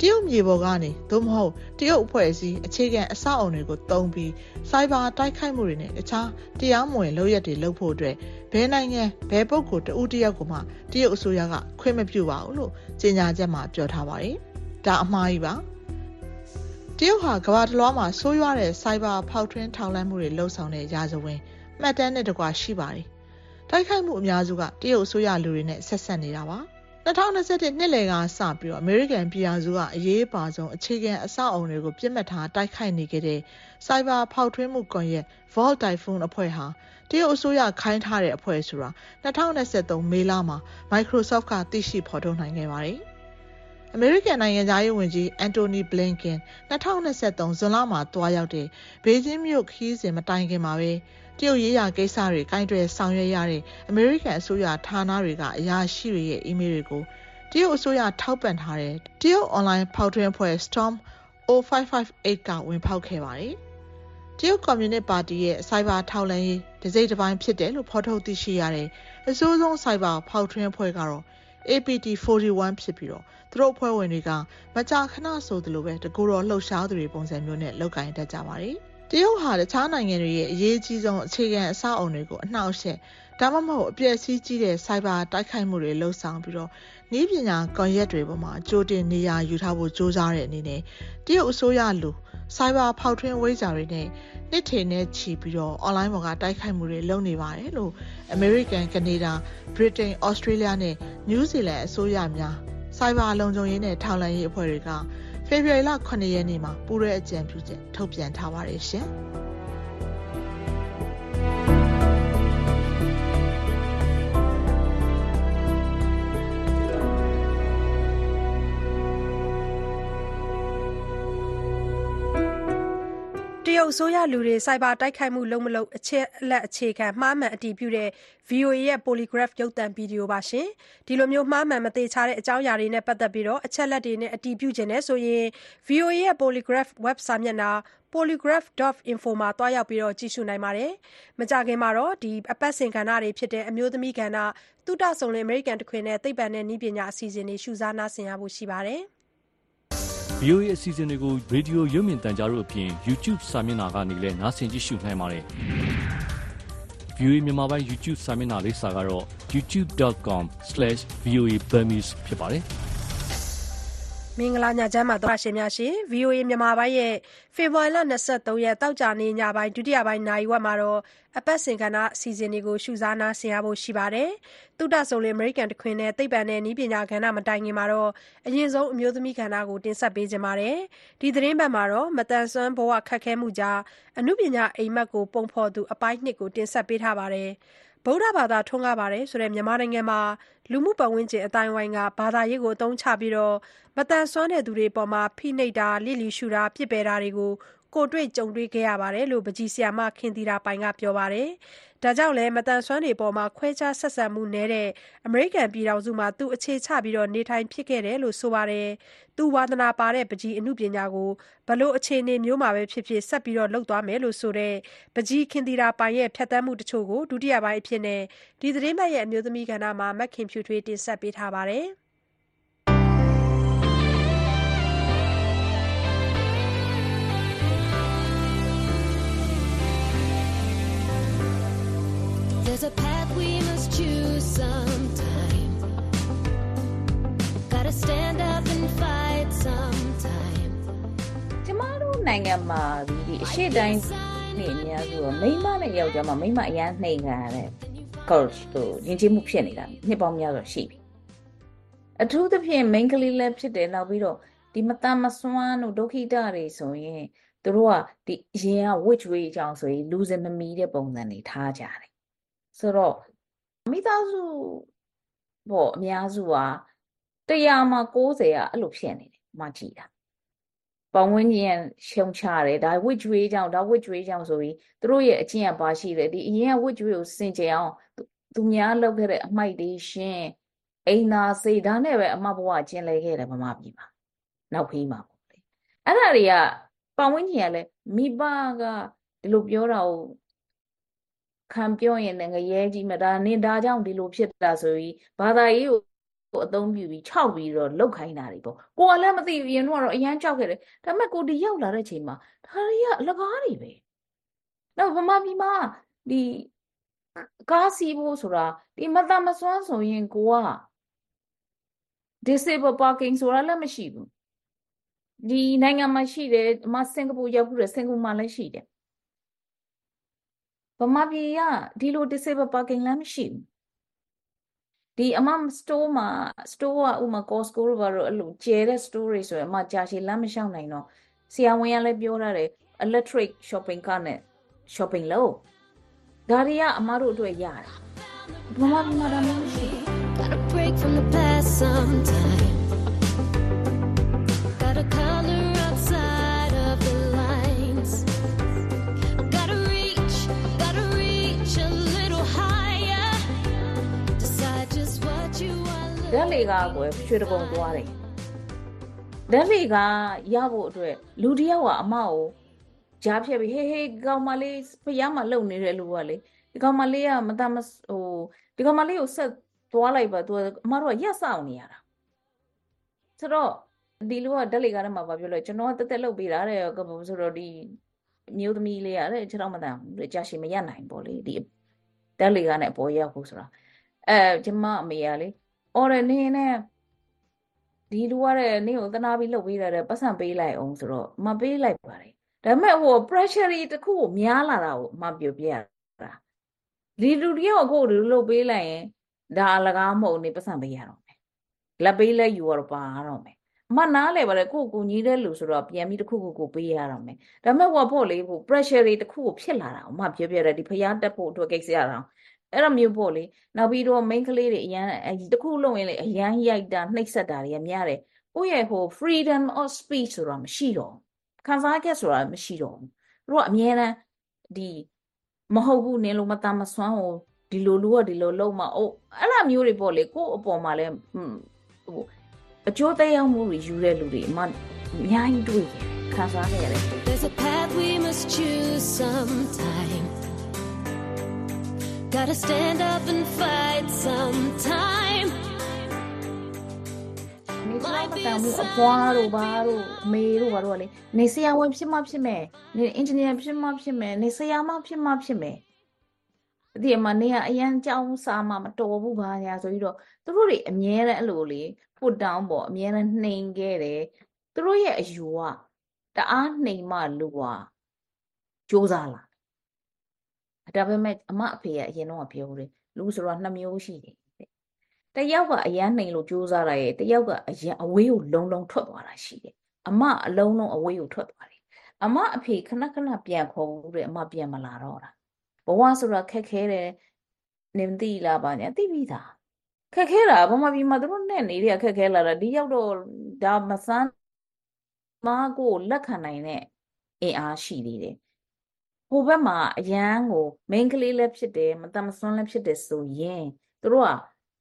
[SPEAKER 15] တရုတ်မြေပေါ်ကနေသို့မဟုတ်တရုတ်အဖွဲ့အစည်းအခြေခံအဆောက်အုံတွေကိုတုံးပြီးစိုက်ဘာတိုက်ခိုက်မှုတွေနဲ့တခြားတရားမဝင်လုပ်ရက်တွေလုပ်ဖို့အတွက်ဘယ်နိုင်ငံဘယ်ပုဂ္ဂိုလ်တဦးတယောက်ကိုမှတရုတ်အစိုးရကခွင့်မပြုပါဘူးလို့ကြေညာချက်မှာပြောထားပါတယ်။ဒါအမှားကြီးပါ။တရုတ်ဟာကမ္ဘာတစ်လွှားမှာဆိုးရွားတဲ့စိုက်ဘာဖောက်ထွင်းထောင်လှမ်းမှုတွေလှုပ်ဆောင်တဲ့ရာဇဝင်မှတ်တမ်းနဲ့တကွာရှိပါတယ်။တိုက်ခိုက်မှုအများစုကတရုတ်အစိုးရလူတွေနဲ့ဆက်ဆက်နေတာပါ။ 2021နှစ်လယ်ကစပြီးတော့အမေရိကန်ပြည်ထောင်စုကအရေးပါဆုံးအခြေခံအဆောက်အုံတွေကိုပြစ်မှတ်ထားတိုက်ခိုက်နေခဲ့တဲ့ Cyber ဖောက်ထွင်းမှုကွန်ရက် Vault Typhoon အဖွဲ့ဟာတရုတ်အစိုးရခိုင်းထားတဲ့အဖွဲ့ဆိုတာ2023မေလမှာ Microsoft ကသိရှိဖော်ထုတ်နိုင်ခဲ့ပါတယ်။ အမေရိကန်နိုင်ငံသားရေးဝန်ကြီးအန်တိုနီဘလင်ကင်2023ဇွန်လမှာတွားရောက်တဲ့ဘေကျင်းမြို့ခီးစဉ်မတိုင်ခင်မှာပဲတရုတ်ရေးရာကိစ္စတွေကင်တွယ်ဆောင်ရွက်ရတဲ့အမေရိကန်အစိုးရဌာနတွေကအရာရှိတွေရဲ့အီးမေးလ်တွေကိုတရုတ်အစိုးရထောက်ပံ့ထားတဲ့တရုတ်အွန်လိုင်းဖောက်ထွင်းအဖွဲ့ Storm 0558ကဝင်ဖောက်ခဲ့ပါတယ်။တရုတ်ကွန်မြူနစ်ပါတီရဲ့စိုက်ဘာထောက်လှမ်းရေးဒစိမ့်တစ်ပိုင်းဖြစ်တယ်လို့ဖော်ထုတ်သိရှိရတဲ့အစိုးဆုံးစိုက်ဘာဖောက်ထွင်းအဖွဲ့ကတော့ APT 41 ဖြစ်ပြီးတော့သူတို့အဖွဲ့ဝင်တွေကမကြာခဏဆိုသလိုပဲတကူတော်လှုပ်ရှားသူတွေပုံစံမျိုးနဲ့လောက်ကင်တတ်ကြပါတယ်။တရုတ်ဟာတခြားနိုင်ငံတွေရဲ့အရေးကြီးဆုံးအခြေခံအဆောက်အုံတွေကိုအနှောက်အယှက်ဒါမှမဟုတ်အပျက်စီးကြီးတဲ့စိုက်ဘာတိုက်ခိုက်မှုတွေလှုပ်ဆောင်ပြီးတော့ ဤပညာကွန်ရက်တွေပေါ်မှာကြိုတင်နေရာယူထားဖို့စ조사တဲ့အနေနဲ့တရုတ်အစိုးရလူစိုက်ဘာဖောက်ထွင်းဝိဇ္ဇာတွေနဲ့နှစ်ထည်နဲ့ချီပြီးတော့ online ပေါ်ကတိုက်ခိုက်မှုတွေလုပ်နေပါတယ်လို့ American, Canada, Britain, Australia နဲ့ New Zealand အစိုးရများစိုက်ဘာလုံခြုံရေးနဲ့ထောက်လှမ်းရေးအဖွဲ့တွေကဖေဖော်ဝါရီလ9ရက်နေ့မှာပူးရဲအကြံပြုချက်ထုတ်ပြန်ထားပါတယ်ရှင်။
[SPEAKER 2] တရုတ်အစိုးရ လူတွေ ဆိုင်ဘာတိုက်ခိုက်မှု လုပ်မလုပ် အချက်အလက်အခြေခံ မှားမှန်အတည်ပြုတဲ့ VOA ရဲ့ Polygraph ရုပ်သံဗီဒီယိုပါ။ဒီလို မှားမှန်မသေချာတဲ့ အကြောင်းအရာတွေနဲ့ ပတ်သက်ပြီး အချက်အလက်တွေနဲ့ အတည်ပြုချင်ရင် VOA ရဲ့ Polygraph ဝက်စာမျက်နှာ polygraph.info မှာ သွားရောက် ကြည့်ရှုနိုင်ပါတယ်။မကြာခင်မှာတော့ အပတ်စဉ်ကဏ္ဍတွေဖြစ်တဲ့ အမျိုးသမီးကဏ္ဍ၊သုတစုံလင် အမေရိကန်တခွင်နဲ့ သိပ္ပံနဲ့နည်းပညာ အစီအစဉ်တွေ ရှုစား နားဆင်ရဖို့ ရှိပါတယ်။
[SPEAKER 6] VOA အစီအစဉ်တွေကို ရေဒီယိုရုပ်မြင်သံကြားတို့အပြင် YouTube စာမျက်နှာကနေလည်းနားဆင်ကြည့်ရှုနိုင်ပါတယ်။ VOA မြန်မာပိုင်း YouTube စာမျက်နှာလိပ်စာကတော့ youtube.com/voaburmese ဖြစ်ပါတယ်။
[SPEAKER 2] မင်္ဂလာညချမ်းပါသောရှင်များရှင် VOA မြန်မာပိုင်းရဲ့ဖေဖော်ဝါရီလ23ရက်တောက်ကြနေ့ညပိုင်းဒုတိယပိုင်းနာရီဝက်မှာတော့အပတ်စဉ်ကဏ္ဍအစီအစဉ်တွေကိုရှုစားနားဆင်ရဖို့ရှိပါတယ်။သုတစုံလင်အမေရိကန်တခွင်နဲ့သိပ္ပံနဲ့နည်းပညာကဏ္ဍမတိုင်ခင်မှာတော့အရင်ဆုံးအမျိုးသမီးကဏ္ဍကိုတင်ဆက်ပေးကြပါမယ်။ဒီသတင်းပတ်မှာတော့မတန်ဆွမ်းဘဝခက်ခဲမှုကြားအမှုပညာအိမ်မက်ကိုပုံဖော်သူအပိုင်း2ကိုတင်ဆက်ပေးထားပါတယ်။ ဗုဒ္ဓဘာသာထွန်းကားတယ်ဆိုတဲ့ မြန်မာနိုင်ငံမှာ လူမှုပတ်ဝန်းကျင်အသိုင်းအဝိုင်းက ဘာသာရေးကို အသုံးချပြီး မသန်စွမ်းသူတွေအပေါ် ဖိနှိပ်တာ လျစ်လျူရှုတာ ပစ်ပယ်တာတွေကို ကိုယ်တွေ့ကြုံတွေ့ခဲ့ရတယ်လို့ ပန်းချီဆရာမ ခင်သီတာပိုင်က ပြောပါတယ်။ ဒါကြောင့်လည်း မသန်စွမ်းတွေအပေါ် ခွဲခြားဆက်ဆံမှုနည်းတဲ့ အမေရိကန်ပြည်ထောင်စုမှာ သူအခြေချနေထိုင်ဖြစ်ခဲ့တယ်လို့ ဆိုပါတယ်။သူဝါသနာပါတဲ့ ပန်းချီအနုပညာကို ဘယ်လိုအခြေအနေမျိုးမှာပဲဖြစ်ဖြစ် ဆက်လုပ်သွားမယ်လို့ဆိုတဲ့ ပန်းချီခင်သီတာပိုင်ရဲ့ ဖြတ်သန်းမှုတချို့ကို ဒုတိယပိုင်းအဖြစ် ဒီသတင်းပတ်ရဲ့ အမျိုးသမီးကဏ္ဍမှာ မခင်ဖြူထွေးက တင်ဆက်ပေးထားပါတယ်။
[SPEAKER 16] There's a path we must choose sometime. Gotta stand up and fight sometime.
[SPEAKER 17] ကျမတို့နိုင်ငံမှာဒီအရှိတိုင်းနေအများစုမိမနဲ့ယောက်ျားမှာမိမအရန်နှိမ်ခံရတဲ့ coach တို့ယဉ်ကျေးမှုဖြစ်နေတာနှစ်ပေါင်းများစွာရှိပြီအထူးသဖြင့် main ကလေးလည်းဖြစ်တယ်နောက်ပြီးတော့ဒီမတမစွမ်းတို့ဒုက္ခိတတွေဆိုရင်သူတို့ကဒီအရင်က which way အကြောင်းဆိုရင်လူစင်မမီတဲ့ပုံစံတွေထားကြတယ် ဆိုတော့မိသားစုပေါ့အများစုကတရားမှာ60ကအဲ့လိုဖြစ်နေတယ်မကြည့်တာပတ်ဝန်းကျင်ရှုံချတယ်ဒါဝစ်ကြွေးကြောင့်ဒါဝစ်ကြွေးကြောင့်ဆိုပြီးသူတို့ရဲ့အကျင့်ကပါရှိတယ်ဒီအရင်ကဝစ်ကြွေးကိုစင်ကြယ်အောင်သူများလုပ်ခဲ့တဲ့အမိုက်တွေရှင်အိမ်သာစိတ်ဒါနဲ့ပဲအမဘဝကျင်လဲခဲ့တယ်ဗမာပြည်မှာနောက်ဖေးမှာပေါ့လေအဲ့ဒါတွေကပတ်ဝန်းကျင်ကလည်းမိဘကဒီလိုပြောတာကို ခံပြောရင်လည်းငရဲကြီးမဒါနင်ဒါကြောင့်ဒီလိုဖြစ်တာဆိုပြီးဘာသာရေးကိုအသုံးပြုပြီးခြောက်ပြီးတော့လောက်ခိုင်းတာတွေပေါ့ကိုကလည်းမသိဘူးရင်တော့အရန်ကြောက်ခဲ့တယ်ဒါပေမဲ့ကိုဒီရောက်လာတဲ့ချိန်မှာဒါတွေကအလကားတွေပဲနောက်ဗမာပြည်မှာဒီကားစီးဖို့ဆိုတာဒီမတမစွမ်းဆိုရင်ကိုက disable parking ဆိုတာလည်းမရှိဘူးဒီနိုင်ငံမှာရှိတယ်အမစင်ကာပူရောက်ပြီးတော့စင်ကာပူမှာလည်းရှိတယ် ဗမာပြည်ကဒီလို disable parking လည်းမရှိဘူးဒီအမ store မှာ store ကဥမာ Costco တို့ဘာလို့အဲ့လိုကျဲတဲ့ store တွေဆိုရင်အမကြာရှည်လမ်းမလျှောက်နိုင်တော့ဆရာဝန်ကလည်းပြောထားတယ် electric shopping cart နဲ့ shopping လုပ်ဒါတွေကအမတို့အတွက်ရတယ်ဗမာပြည်မှာဒါမျိုးမရှိ
[SPEAKER 16] Gotta break from the past sometime. Gotta color
[SPEAKER 17] ဓာတ်လေကားကိုရွှေတကုံသွားတယ်ဓာတ်လေကားရဖို့အတွက်လူတယောက်ကအမကိုကြားဖြတ်ပြီးဟေးဟေးကောင်မလေးဖျားမလုံနေတဲ့လူကလေဒီကောင်မလေးကမတမဟိုဒီကောင်မလေးကိုဆက်သွားလိုက်ပါသူကအမတို့ကရက်ဆောင်နေရတာဆိုတော့ဒီလူကဓာတ်လေကားထဲမှာဗာပြောလို့ကျွန်တော်ကတက်တက်လုတ်ပေးတာတဲ့ဆိုတော့ဒီမျိုးသမီးလေးကတဲ့ကျွန်တော်မတန်ကြာရှည်မရနိုင်ပေါ့လေဒီဓာတ်လေကားနဲ့ပေါ်ရောက်ဖို့ဆိုတာအဲကျမအမေကလေ အော်ရနေနဲ့ဒီလူကတဲ့နင့်ကိုသနာပြီးလှုပ်ပေးတယ်ပတ်စံပေးလိုက်အောင်ဆိုတော့မပေးလိုက်ပါတယ်ဒါပေမဲ့ဟို pressure တခုကိုများလာတာကိုမပြောပြရတာဒီလူတယောက်ကိုဒီလှုပ်ပေးလိုက်ရင်ဒါအလကားမဟုတ်နေပတ်စံပေးရတော့မယ်လက်ပေးလက်ယူရတော့ပါတော့မယ်အမနားလေပါတယ်ကိုကိုညီးတဲ့လူဆိုတော့ပြန်ပြီးတခုခုကိုပေးရတော့မယ်ဒါပေမဲ့ဟိုဖို့လေဟို pressure တွေတခုကိုဖြစ်လာတာအမပြောပြတယ်ဒီဖျားတက်ဖို့အတွက်ကိစ္စရအောင် အဲ့တော့မျိုးပေါ့လေနောက်ပြီးတော့ main ကလေးတွေအရန်တခုလုံးရင်လေအရန်ရိုက်တာနှိပ်စက်တာတွေကများတယ်ကိုယ့်ရဲ့ဟို freedom of speech ဆိုတာမရှိတော့ခံစားချက်ဆိုတာမရှိတော့တို့ကအမြဲတမ်းဒီမဟုတ်ဘူးနင်လိုမတမ်းမစွမ်းကိုဒီလိုလူကဒီလိုလုံးမအိုးအဲ့လိုမျိုးတွေပေါ့လေကိုယ့်အပေါ်မှာလဲဟွန်းဟိုအကျိုးသက်ရောက်မှုတွေယူတဲ့လူတွေအမှအများကြီးတွေ့ရတယ်ခံစားခဲ့ရတယ်
[SPEAKER 16] There's a path we must choose sometime. Gotta stand up and fight sometime.
[SPEAKER 17] နေစလိုက်မတန်ဘူးအဖွားတို့ဘာတို့အမေတို့ဘာတို့ကလေနေဆရာဝန်ဖြစ်မှဖြစ်မယ်နေအင်ဂျင်နီယာဖြစ်မှဖြစ်မယ်နေဆရာမဖြစ်မှဖြစ်မယ်ဒီအမနေကအရန်ကြောင်းစားမှမတော်ဘူးဘာညာဆိုပြီးတော့သူတို့တွေအမြဲတမ်းအဲ့လိုလေ put down ပေါ့အမြဲတမ်းနှိမ်ခဲ့တယ်သူတို့ရဲ့အယူကတအားနှိမ်မှလူကစူးစားလာ ဒါပေမဲ့အမအဖေကအရင်တော့ပြောတယ်လူဆိုတော့နှစ်မျိုးရှိတယ်တဲ့တယောက်ကအရန်နှိမ်လို့စူးစားတာရဲ့တယောက်ကအရန်အဝေးကိုလုံလုံထွက်သွားတာရှိတယ်အမအလုံးလုံးအဝေးကိုထွက်သွားတယ်အမအဖေခဏခဏပြန်ခေါ်ဘူးတဲ့အမပြန်မလာတော့တာဘဝဆိုတာခက်ခဲတယ်နင်မသိလားပါညာသိပြီးသားခက်ခဲတာဗမာပြည်မှာသူတို့နဲ့နေတဲ့ခက်ခဲလာတာဒီရောက်တော့ဒါမဆန်းမကိုလက်ခံနိုင်တဲ့အင်အားရှိသေးတယ် ဟိုဘက်မှာအရန်ကို main ကလေးလည်းဖြစ်တယ်မတမဆွမ်းလည်းဖြစ်တယ်ဆိုရင်သူတို့က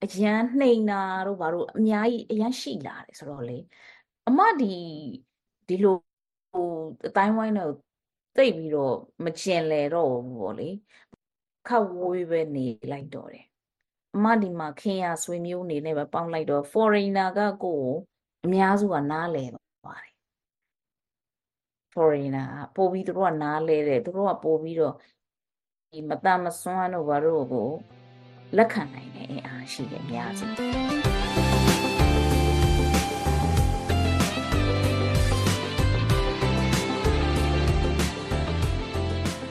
[SPEAKER 17] အရန်နှိမ်တာတို့ဘာတို့အများကြီးအရန်ရှိလာတယ်ဆိုတော့လေအမဒီဒီလိုဟိုအတိုင်းဝိုင်းတော့တိတ်ပြီးတော့မကျင်လေတော့ဘူးပေါ့လေခက်ဝေးပဲနေလိုက်တော့တယ်အမဒီမှာခင်ရဆွေမျိုးနေနဲ့ပဲပေါင်းလိုက်တော့ foreigner ကကိုယ်ကိုအများစုကနားလဲသွားတယ် foreigner ကပို့ပြီးသူတို့ကနားလဲတယ်သူတို့ကပို့ပြီးတော့ဒီမတမစွမ်းတို့ဘာတို့ကိုလက်ခံနိုင်တဲ့အင်အားရှိတယ်အများစု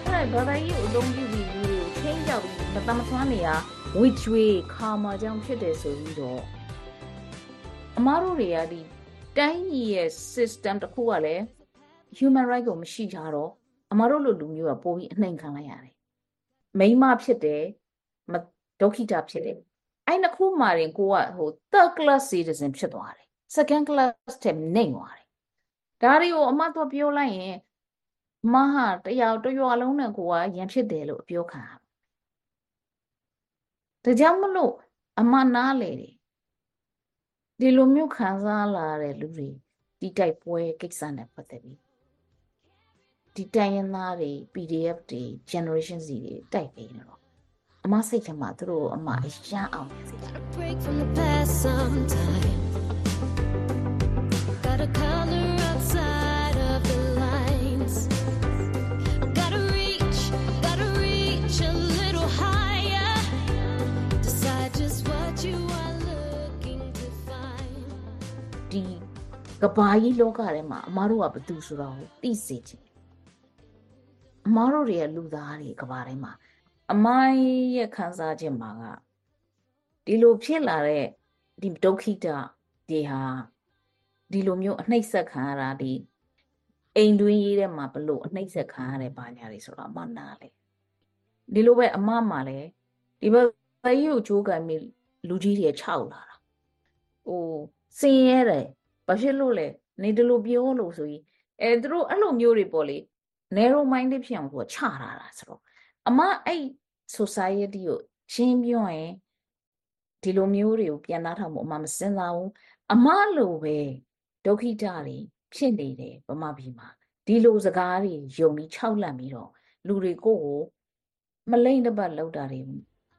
[SPEAKER 17] အဲ့ဒါဘာသာရေးကိုအသုံးပြုပြီးလူတွေကိုချင်းကြောက်ပြီးမတမဆွမ်းနေရဝစ်ကျွေးခါမာကြောင့်ဖြစ်တယ်ဆိုပြီးတော့အမားတို့တွေကဒီတိုင်းပြည်ရဲ့ system တစ်ခုကလည်း human right ကိုမရှိကြတော့အမားတို့လိုလူမျိုးကပိုပြီးအနှိမ်ခံလိုက်ရတယ်မိန်းမဖြစ်တယ်မဒုက္ခိတဖြစ်တယ်အဲ့နှစ်ခုမှရင်ကိုကဟို third class citizen ဖြစ်သွားတယ် second class တဲ့နှိမ်သွားတယ်ဒါတွေကိုအမတော့ပြောလိုက်ရင်မဟာတယောက်တစ်ရွာလုံးနဲ့ကိုကရန်ဖြစ်တယ်လို့အပြောခံရဒါကြောင့်မလို့အမနားလေတယ်ဒီလိုမျိုးခံစားလာတဲ့လူတွေဒီတိုက်ပွဲကိစ္စနဲ့ပတ်သက်ပြီး ဒီတိုင်းရင်းသားတွေ PDF တွေ generation Z တွေတိုက်ပေးနေတော့အမစိတ်ထဲမှာသူတို့အမအရန်အောင်နေစေတယ်
[SPEAKER 16] Break from the past sometime. Gotta color outside of the lines. Gotta reach, gotta reach a little higher. Decide just what you are looking to find.
[SPEAKER 17] ဒီကဘာကြီးလောကထဲမှာအမားတို့ကဘသူဆိုတာကိုသိစေချင်တယ် အမားတို့တွေကလူသားတွေကဘာထဲမှာအမိုင်းရဲ့ခံစားချက်မှာကဒီလိုဖြစ်လာတဲ့ဒီဒုက္ခိတဒီဟာဒီလိုမျိုးအနှိမ့်ဆက်ခံရတာဒီအိမ်တွင်းရေးထဲမှာဘလို့အနှိမ့်ဆက်ခံရတဲ့ဘာညာတွေဆိုတော့အမနာလေဒီလိုပဲအမမှာလဲဒီဘက်ကြီးကိုကြိုးကန်ပြီးလူကြီးတွေခြောက်လာတာဟိုစင်ရဲတယ်ဘာဖြစ်လို့လဲနေဒီလိုပြောလို့ဆိုရင်အဲသူတို့အဲ့လိုမျိုးတွေပေါ့လေ narrow minded ဖြစ်အောင်သူကချထားတာဆိုတော့အမအဲ့ society ကိုရှင်းပြောရင်ဒီလိုမျိုးတွေကိုပြန်နှားထောင်မှုအမမစဉ်းစားဘူးအမလိုပဲဒုက္ခိတတွေဖြစ်နေတယ်ဗမာပြည်မှာဒီလိုစကားတွေယုံပြီးခြောက်လန့်ပြီးတော့လူတွေကိုယ်ကိုမလိမ့်တစ်ပတ်လောက်တာတွေ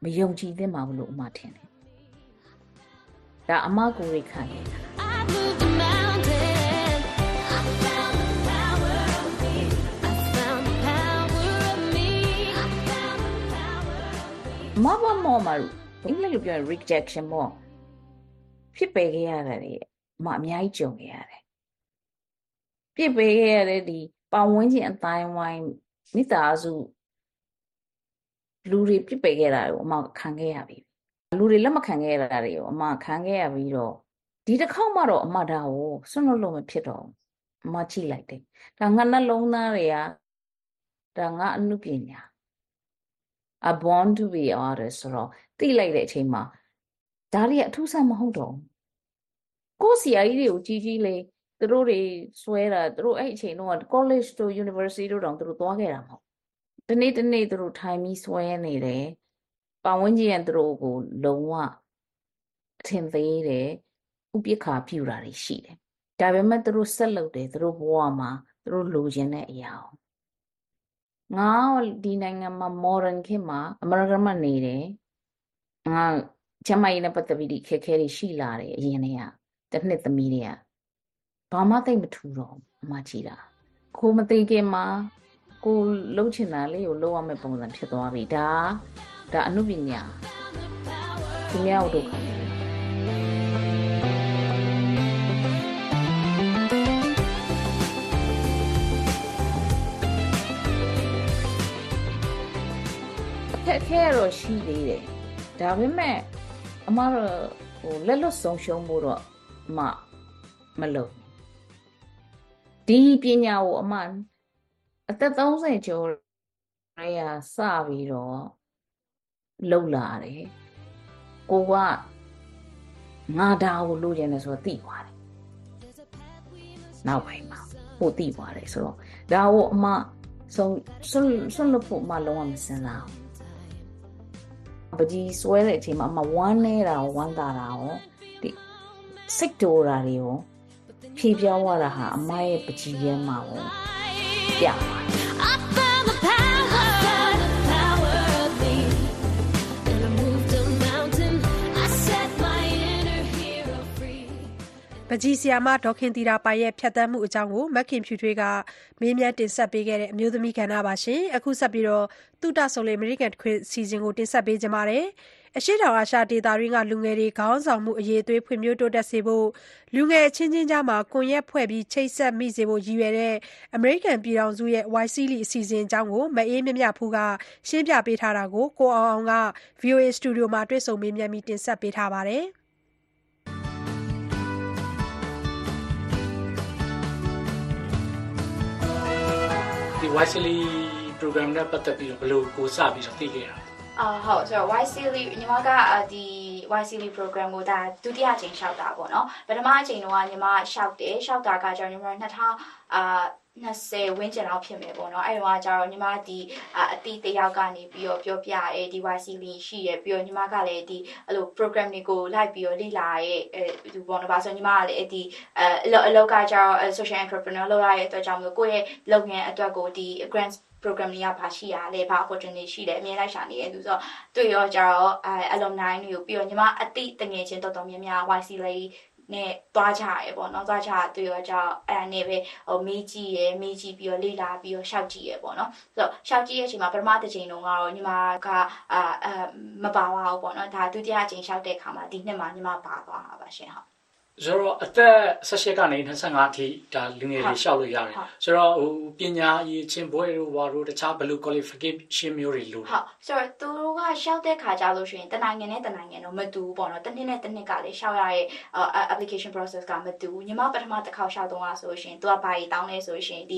[SPEAKER 17] မယုံကြည်သင့်ပါဘူးလို့အမထင်တယ်ဒါအမကိုယ်ရိခံတ မဘမောမရူအင်္ဂလိပ်လိုပြောရင် rejection ပေါ့ဖြစ်ပယ်ခဲ့ရတယ်လေအမအများကြီးကြုံခဲ့ရတယ်ပြစ်ပယ်ခဲ့ရတဲ့ဒီပတ်ဝန်းကျင်အတိုင်းဝိုင်းမိသားစုလူတွေပြစ်ပယ်ခဲ့တာကိုအမခံခဲ့ရပြီလူတွေလက်မခံခဲ့ရတာတွေကိုအမခံခဲ့ရပြီးတော့ဒီတစ်ခေါက်မှတော့အမဒါကိုစွန့်လွတ်လို့မဖြစ်တော့ဘူးအမကြည့်လိုက်တယ်ဒါငါနှလုံးသားတွေကဒါငါအမှုပညာ a born to be artist ဆိုတော့သိလိုက်တဲ့အချိန်မှာဒါတွေကအထူးဆန်းမဟုတ်တော့ဘူးကိုယ့်ဆရာကြီးတွေကိုကြီးကြီးလေးသူတို့တွေစွဲတာသူတို့အဲ့အချိန်တော့ college တို့ university တို့တောင်သူတို့သွားခဲ့တာမဟုတ်ဒီနေ့ဒီနေ့သူတို့ထိုင်ပြီးစွဲနေတယ်ပတ်ဝန်းကျင်ကသူတို့ကိုလုံးဝအထင်သေးတယ်ဥပိ္ပခါပြူတာတွေရှိတယ်ဒါပေမဲ့သူတို့ဆက်လုပ်တယ်သူတို့ဘဝမှာသူတို့လိုချင်တဲ့အရာကို ငါဒီနိုင်ငံမှာ modern ခေတ်မှာ American မှာနေတယ်ငါကျမကြီးနဲ့ပတ်သက်ပြီးဒီခက်ခဲတွေရှိလာတယ်အရင်တည်းကတစ်နှစ်သမီးတွေကဘာမှသိပ်မထူတော့ဘူးအမကြည့်တာကိုမသိခင်မှာကိုလှုပ်ချင်တာလေးကိုလှုပ်ရမယ့်ပုံစံဖြစ်သွားပြီဒါဒါအနုပညာသူများတို့ခါတယ် ခက်အခဲကတော့ရှိသေးတယ်ဒါပေမဲ့အမတို့ဟိုလက်လွတ်ဆုံးရှုံးဖို့တော့အမမလုပ်ဘူးဒီပညာကိုအမအသက်30ကျော်ရဲရစပြီးတော့လှုပ်လာတယ်ကိုကငါဒါကိုလိုချင်တယ်ဆိုတော့သိသွားတယ်နောက်ပိုင်းမှာပို့သိသွားတယ်ဆိုတော့ဒါကိုအမဆုံးဆွဆွလို့ဖို့အမလုံးဝမစင်စားဘူး ပကြီးစွဲတဲ့အချိန်မှာအမဝမ်းနေတာရောဝမ်းသာတာရောဒီစိတ်တိုးတာတွေရောဖြေပြောင်းသွားတာဟာအမရဲ့ပကြီးရဲမှာရောပြသွား
[SPEAKER 2] ပကြီးဆီယာမဒေါခင်တီတာပိုင်ရဲ့ဖြတ်သန်းမှုအကြောင်းကိုမက်ခင်ဖြူထွေးကမေးမြန်းတင်ဆက်ပေးခဲ့တဲ့အမျိုးသမီးကဏ္ဍပါရှင်အခုဆက်ပြီးတော့တုဒဆုံလေအမေရိကန်ခွေစီစဉ်ကိုတင်ဆက်ပေးကြပါမယ်အရှိတောင်အာရှဒေသတွင်းကလူငယ်တွေခေါင်းဆောင်မှုအရေးအသွေးဖွံ့ဖြိုးတိုးတက်စေဖို့လူငယ်အချင်းချင်းကြားမှာကွန်ရက်ဖွဲ့ပြီးချိတ်ဆက်မိစေဖို့ရည်ရွယ်တဲ့အမေရိကန်ပြည်ထောင်စုရဲ့ YCL အစီအစဉ်အကြောင်းကိုမအေးမြမြဖူးကရှင်းပြပေးထားတာကိုကိုအောင်အောင်က VOA စတူဒီယိုမှာတွေ့ဆုံမေးမြန်းပြီးတင်ဆက်ပေးထားပါတယ်
[SPEAKER 18] Wisely program နဲ့ပတ်သက်ပြီးတော့ဘယ်လိုကိုစပြီးတော့သိခဲ့ရလဲ
[SPEAKER 19] အာဟုတ်ဆိုတော့ YCL ညီမကအာဒီ YCL program ကိုဒါဒုတိယအကြိမ်လျှောက်တာပေါ့နော်ပထမအကြိမ်တော့ညီမလျှောက်တယ်လျှောက်တာကကျတော့ညီမ2000အာ 20ဝန်းကျင်လောက်ဖြစ်မယ်ပေါ့နော်အဲ့တော့ကျတော့ညီမဒီအာအတီးတယောက်ကနေပြီးတော့ပြောပြရဲဒီ YCL ရှိရပြီးတော့ညီမကလည်းဒီအဲ့လို program တွေကိုလိုက်ပြီးတော့လေ့လာရဲအဲဒီပေါ့နော်ဘာဆိုညီမကလည်းဒီအဲအလုပ်အလုပ်ကကျတော့ social entrepreneur လုပ်ရတဲ့အတွက်ကြောင့်မလို့ကိုယ့်ရဲ့လုပ်ငန်းအတွက်ကိုဒီ grants program တွေကဘာရှိရလဲဘာ opportunity ရှိလဲအမြဲလိုက်ရှာနေရသူဆိုတော့တွေ့ရောကြတော့အဲ alumni တွေကိုပြီးတော့ညီမအတိတငယ်ချင်းတော်တော်များများ YC လေး နဲ့တွားကြရဲပေါ့နော်တွားကြတွေ့ရောကြတော့အဲ့ဒါနဲ့ပဲဟိုမေးကြည့်ရဲမေးကြည့်ပြီးတော့လေ့လာပြီးတော့ရှောက်ကြည့်ရဲပေါ့နော်ဆိုတော့ရှောက်ကြည့်ရဲ့အချိန်မှာပထမတစ်ချိန်တုန်းကတော့ညီမကအာအမပါပါဘူးပေါ့နော်ဒါဒုတိယအချိန်ရှောက်တဲ့အခါမှာဒီနှစ်မှာညီမပါသွားတာပါရှင်ဟုတ်
[SPEAKER 18] ဆိုတော့အသက်18ကနေ25အထိဒါလူငယ်တွေရှောက်လို့ရတယ်
[SPEAKER 19] ဟုတ်
[SPEAKER 18] ဆိုတော့ဟိုပညာရေးချင်းဘွဲတို့ဘာတို့တခြားဘယ်လို qualification မျိုးတွေလိုလဲ
[SPEAKER 19] ဟုတ်ဆိုတော့သူတို့ကရှောက်တဲ့ခါကြလို့ရှိရင်တနိုင်ငံနဲ့တနိုင်ငံတော့မတူဘူးပေါ့နော်တစ်နှစ်နဲ့တစ်နှစ်ကလည်းရှောက်ရတဲ့အာ application process ကမတူဘူးညီမပထမတစ်ခေါက်ရှောက်တော့ကဆိုရှင်သူကဘာကြီးတောင်းလဲဆိုရှင်ဒီ